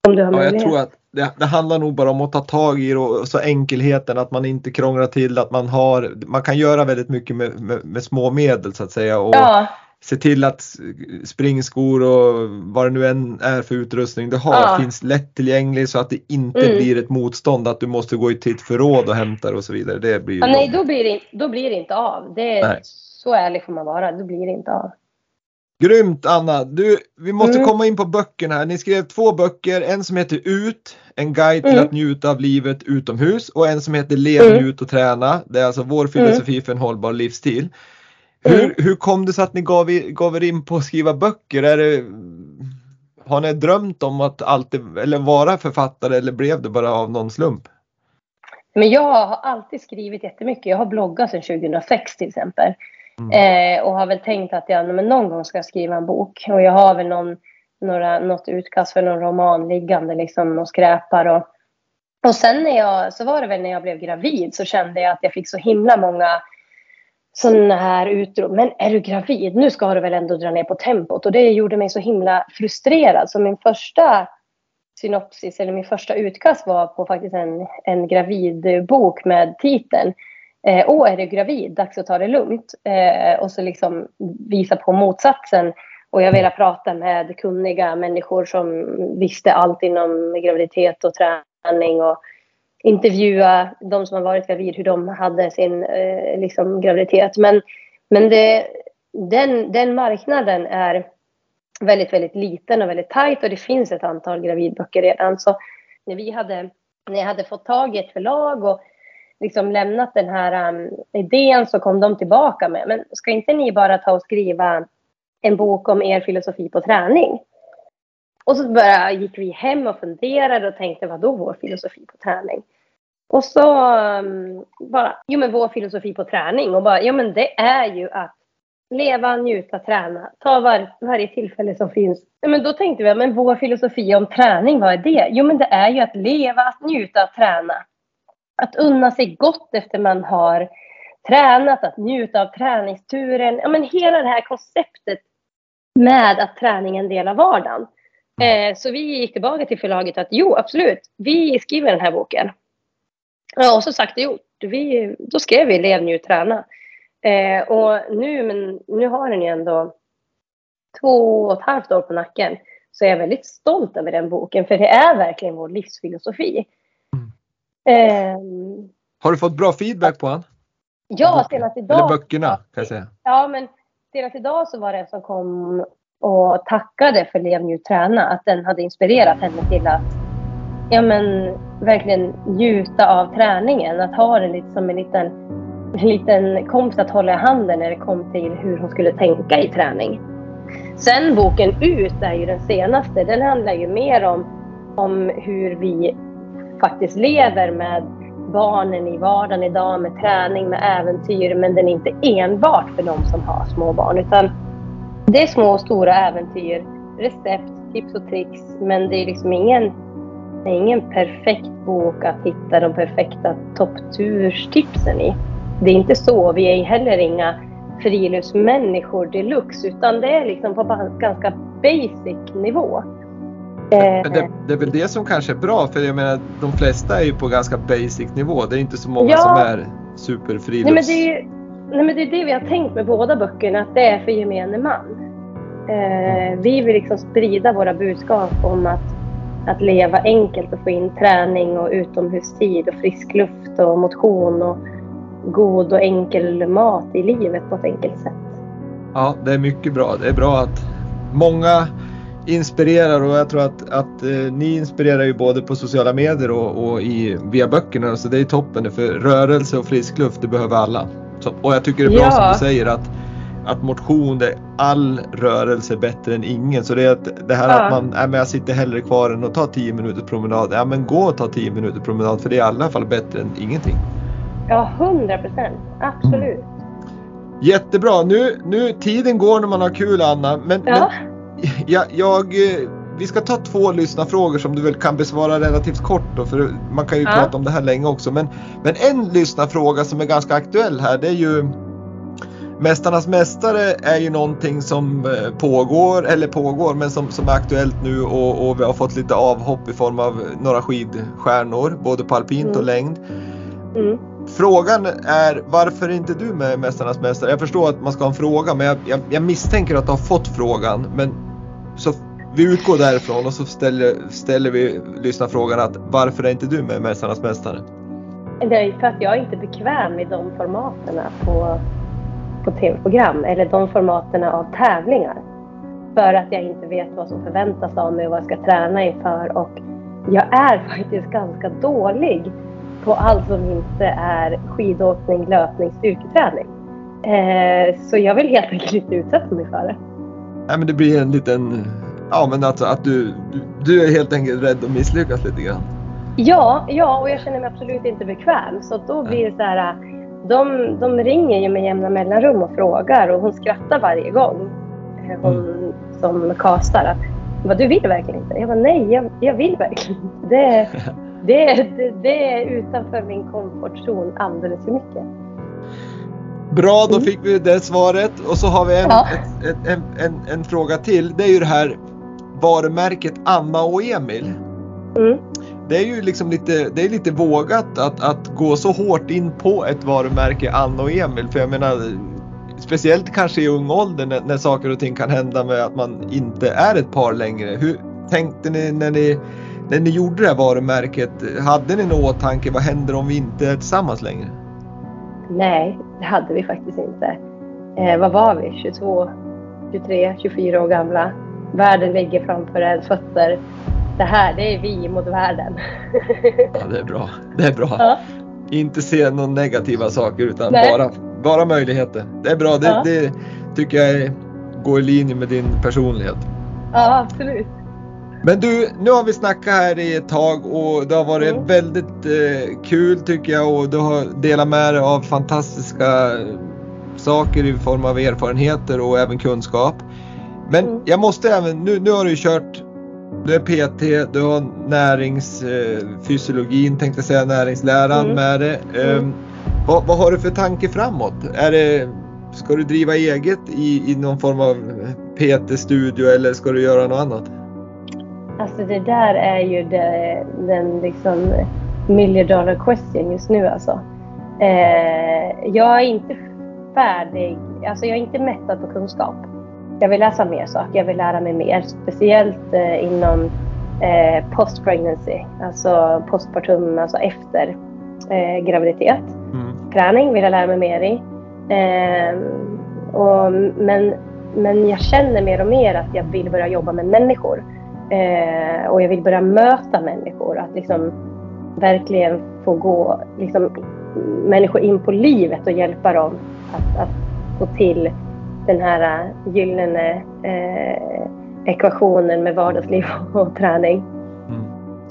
Om du har Ja, jag möjlighet. tror att det, det handlar nog bara om att ta tag i det och så enkelheten att man inte krånglar till att man har, man kan göra väldigt mycket med, med, med små medel så att säga och Ja, se till att springskor och vad det nu än är för utrustning du har Ja. finns lättillgänglig så att det inte Mm. blir ett motstånd att du måste gå till ett förråd och hämta och så vidare. Det blir ja nej då blir, det, då blir det inte av. Det, Nej. så ärlig får man vara. Då blir det inte av. Grymt Anna! Du, vi måste Mm. komma in på böckerna här. Ni skrev två böcker, en som heter Ut, en guide till Mm. att njuta av livet utomhus och en som heter Lev, Mm. njut och träna. Det är alltså vår filosofi för en hållbar livsstil. Mm. Hur, hur kom det sig att ni gav, gav er in på att skriva böcker? Är det, har ni drömt om att alltid, eller vara författare eller blev det bara av någon slump? Men jag har alltid skrivit jättemycket. Jag har bloggat sedan 2006 till exempel. Mm. Eh, och har väl tänkt att jag men någon gång ska jag skriva en bok. Och jag har väl någon, några, något utkast för någon roman liggande liksom och skräpar. Och, och sen när jag, så var det väl när jag blev gravid så kände jag att jag fick så himla många sådana här utrop. Men är du gravid? Nu ska du väl ändå dra ner på tempot. Och det gjorde mig så himla frustrerad. Så min första synopsis, eller min första utkast var på faktiskt en, en gravidbok med titeln eh, Åh, är du gravid? Dags att ta det lugnt. Eh, och så liksom visa på motsatsen. Och jag ville prata med kunniga människor som visste allt inom graviditet och träning och intervjua de som har varit gravid hur de hade sin eh, liksom, graviditet. Men, men det, den, den marknaden är väldigt, väldigt liten och väldigt tajt och det finns ett antal gravidböcker redan. Så när vi hade, när jag hade fått tag i ett förlag och liksom lämnat den här um, idén så kom de tillbaka med, men ska inte ni bara ta och skriva en bok om er filosofi på träning? Och så bara gick vi hem och funderade och tänkte, vad då vår filosofi på träning? Och så um, bara, jo men vår filosofi på träning och bara, jo men det är ju att leva, njuta, träna. Ta var, varje tillfälle som finns. Ja, men då tänkte vi, men vår filosofi om träning, vad är det? Jo, men det är ju att leva, att njuta, att träna. Att unna sig gott efter man har tränat, att njuta av träningsturen. Ja, men hela det här konceptet med att träning är en del av vardagen. Eh, så vi gick tillbaka till förlaget att jo, absolut, vi skriver den här boken. Ja, och så sagt och gjort. Vi, då skrev vi Lev, njut, träna. Eh, och nu, men, nu har den ju ändå två och ett halvt år på nacken. Så jag är väldigt stolt över den boken, för det är verkligen vår livsfilosofi. Eh, Har du fått bra feedback på han? ja, senast idag. Eller böckerna kan jag säga. Ja, men senast idag så var det en som kom och tackade för Lev, njut, träna. Att den hade inspirerat henne till att ja, men, verkligen njuta av träningen. Att ha det lite som en liten, en liten kompis att hålla i handen när det kom till hur hon skulle tänka i träning. Sen boken Ut är ju den senaste. Den handlar ju mer om, om hur vi faktiskt lever med barnen i vardagen idag med träning, med äventyr. Men den är inte enbart för de som har små barn utan det är små och stora äventyr, recept, tips och tricks. Men det är liksom ingen, det är ingen perfekt bok att hitta de perfekta toppturstipsen i. Det är inte så. Vi är heller inga friluftsmänniskor deluxe utan det är liksom på ganska basic nivå. Men det, det är väl det som kanske är bra för jag menar de flesta är ju på ganska basic nivå. Det är inte så många Ja. som är superfrilufts... Nej men, det är, ju- nej men det är det vi har tänkt med båda böckerna, att det är för gemene man. Eh, vi vill liksom sprida våra budskap om att, att leva enkelt och få in träning och utomhustid och frisk luft och motion och god och enkel mat i livet på ett enkelt sätt. Ja, det är mycket bra. Det är bra att många inspirerar och jag tror att, att eh, ni inspirerar ju både på sociala medier och, och i, via böckerna så det är toppen för rörelse och frisk luft det behöver alla. Så, och jag tycker det är bra Ja. som du säger att, att motion, det är all rörelse bättre än ingen. Så det är att, det här Ja. att man, nej men jag sitter hellre kvar än att ta 10 minuters promenad. Ja men gå och ta 10 minuters promenad för det är i alla fall bättre än ingenting. Ja, hundra procent. Absolut. Jättebra, nu, nu tiden går när man har kul Anna. Men, men Ja. jag, jag, eh, vi ska ta två lyssnarfrågor som du väl kan besvara relativt kort då, för man kan ju Ja. prata om det här länge också. Men, men en lyssnarfråga som är ganska aktuell här det är ju Mästarnas mästare är ju någonting som eh, pågår, eller pågår, men som, som är aktuellt nu och, och vi har fått lite avhopp i form av några skidstjärnor, både på alpint Mm. och längd. Mm. Frågan är varför är inte du med Mästarnas mästare? Jag förstår att man ska ha en fråga, men jag, jag, jag misstänker att du har fått frågan. Men så vi utgår därifrån och så ställer, ställer vi lyssnarfrågan att varför är inte du med i Mästarnas mästare? Det är för att jag är inte bekväm i de formaterna på, på tv-program eller de formaterna av tävlingar. För att jag inte vet vad som förväntas av mig och vad jag ska träna inför. Och jag är faktiskt ganska dålig på allt som inte är skidåkning, löpning, styrketräning. Eh, så jag vill helt enkelt inte utsätta mig för det. Nej, men det blir en liten, ja men alltså att du, du, du är helt enkelt rädd att misslyckas lite grann. Ja, ja, och jag känner mig absolut inte bekväm. Så då blir det så här, de, de ringer ju med jämna mellanrum och frågar och hon skrattar varje gång. eh, Hon som kastar att vad du vill verkligen inte. Jag bara nej, jag, jag vill verkligen inte. Det, det, det, det är utanför min komfortzon alldeles för mycket. Bra, då Mm. fick vi det svaret och så har vi en, Ja. ett, ett, en, en, en fråga till. Det är ju det här varumärket Anna och Emil. Mm. Det är ju liksom lite, det är lite vågat att, att gå så hårt in på ett varumärke Anna och Emil. För jag menar, speciellt kanske i ung ålder när, när saker och ting kan hända med att man inte är ett par längre. Hur tänkte ni när ni, när ni gjorde det här varumärket? Hade ni någon åtanke, vad händer om vi inte är tillsammans längre? Nej, det hade vi faktiskt inte. Eh, vad var vi? 22, 23, 24 år gamla. Världen ligger framför ens fötter. Det här, det är vi mot världen. Ja, det är bra. Det är bra. ja. Inte se några negativa saker utan Nej. bara, bara möjligheter. Det är bra. Det, Ja. det tycker jag går i linje med din personlighet. ja, absolut. Men du, nu har vi snackat här i ett tag och det har varit Mm. väldigt eh, kul tycker jag och du har delat med dig av fantastiska saker i form av erfarenheter och även kunskap. Men Mm. jag måste även, nu, nu har du ju kört, du är PT, du har näringsfysiologin tänkte jag säga, näringsläran Mm. med det. Mm. Ehm, vad, vad har du för tanke framåt? Är det, ska du driva eget i, i någon form av PT-studio eller ska du göra något annat? Alltså det där är ju det, den liksom million dollar question just nu alltså. Eh, jag är inte färdig, alltså jag är inte mättad på kunskap. Jag vill läsa mer saker, jag vill lära mig mer. Speciellt eh, inom eh, post pregnancy, alltså postpartum, alltså efter eh, graviditet. Mm. träning vill jag lära mig mer i. Eh, och, men, men jag känner mer och mer att jag vill börja jobba med människor. Eh, och jag vill börja möta människor. Att liksom verkligen få gå liksom, människor in på livet och hjälpa dem att, att få till den här eh, gyllene eh, ekvationen med vardagsliv och träning. Mm.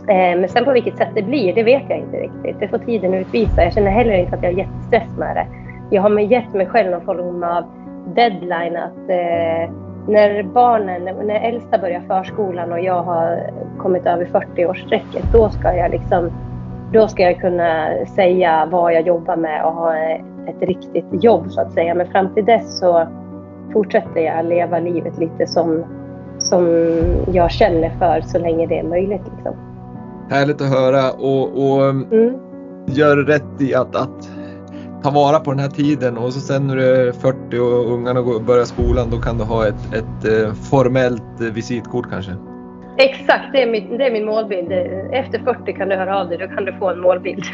Eh, Men sen på vilket sätt det blir, det vet jag inte riktigt. Det får tiden utvisa. Jag känner heller inte att jag har jättestress med det. Jag har gett mig själv någon form av deadline att eh, när barnen, när äldsta börjar förskolan och jag har kommit över 40-årsstrecket, då ska jag liksom då ska jag kunna säga vad jag jobbar med och ha ett riktigt jobb så att säga. Men fram till dess så fortsätter jag leva livet lite som, som jag känner för så länge det är möjligt. Liksom. Härligt att höra och, och Mm. gör rätt i att, att ta vara på den här tiden och så sen när du är 40 och ungarna börjar skolan då kan du ha ett, ett eh, formellt eh, visitkort kanske. Exakt, det är, min, det är min målbild. Efter 40 kan du höra av dig, då kan du få en målbild.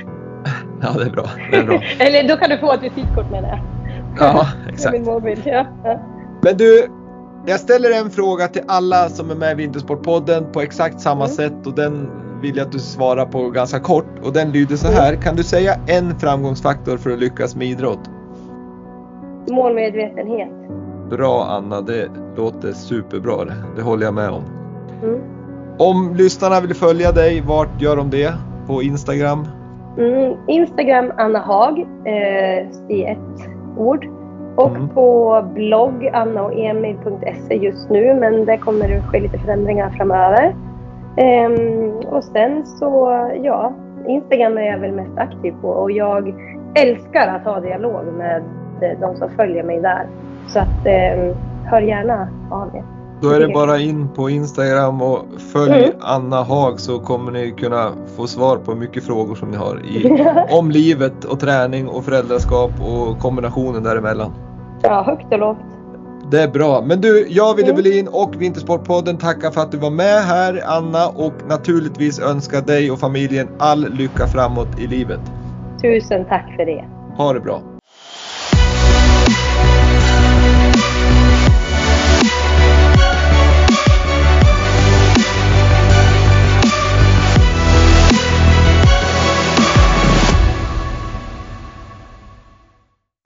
Ja, det är bra. Det är bra. Eller då kan du få ett visitkort menar jag. Ja, exakt. min målbild, ja. Men du, jag ställer en fråga till alla som är med i Vintersportpodden på exakt samma Mm. sätt och den vill jag att du svarar på ganska kort och den lyder så här. Kan du säga en framgångsfaktor för att lyckas med idrott? Målmedvetenhet. Bra Anna, det låter superbra det. Det håller jag med om. Mm. Om lyssnarna vill följa dig, vart gör de det? På Instagram? Mm, Instagram Anna Haag eh, i ett ord. Och Mm. på blogg annaoemil.se just nu men det kommer det ske lite förändringar framöver. Ehm, och sen så, ja, Instagram är jag väl mest aktiv på och jag älskar att ha dialog med de som följer mig där. Så att eh, hör gärna av er. Då är det bara in på Instagram och följ Mm. Anna Haag så kommer ni kunna få svar på mycket frågor som ni har i, om livet och träning och föräldraskap och kombinationen däremellan. Ja, högt och lågt. Det är bra. Men du, jag Wille Mm. Berlin och Vintersportpodden tackar för att du var med här Anna och naturligtvis önskar dig och familjen all lycka framåt i livet. Tusen tack för det. Ha det bra.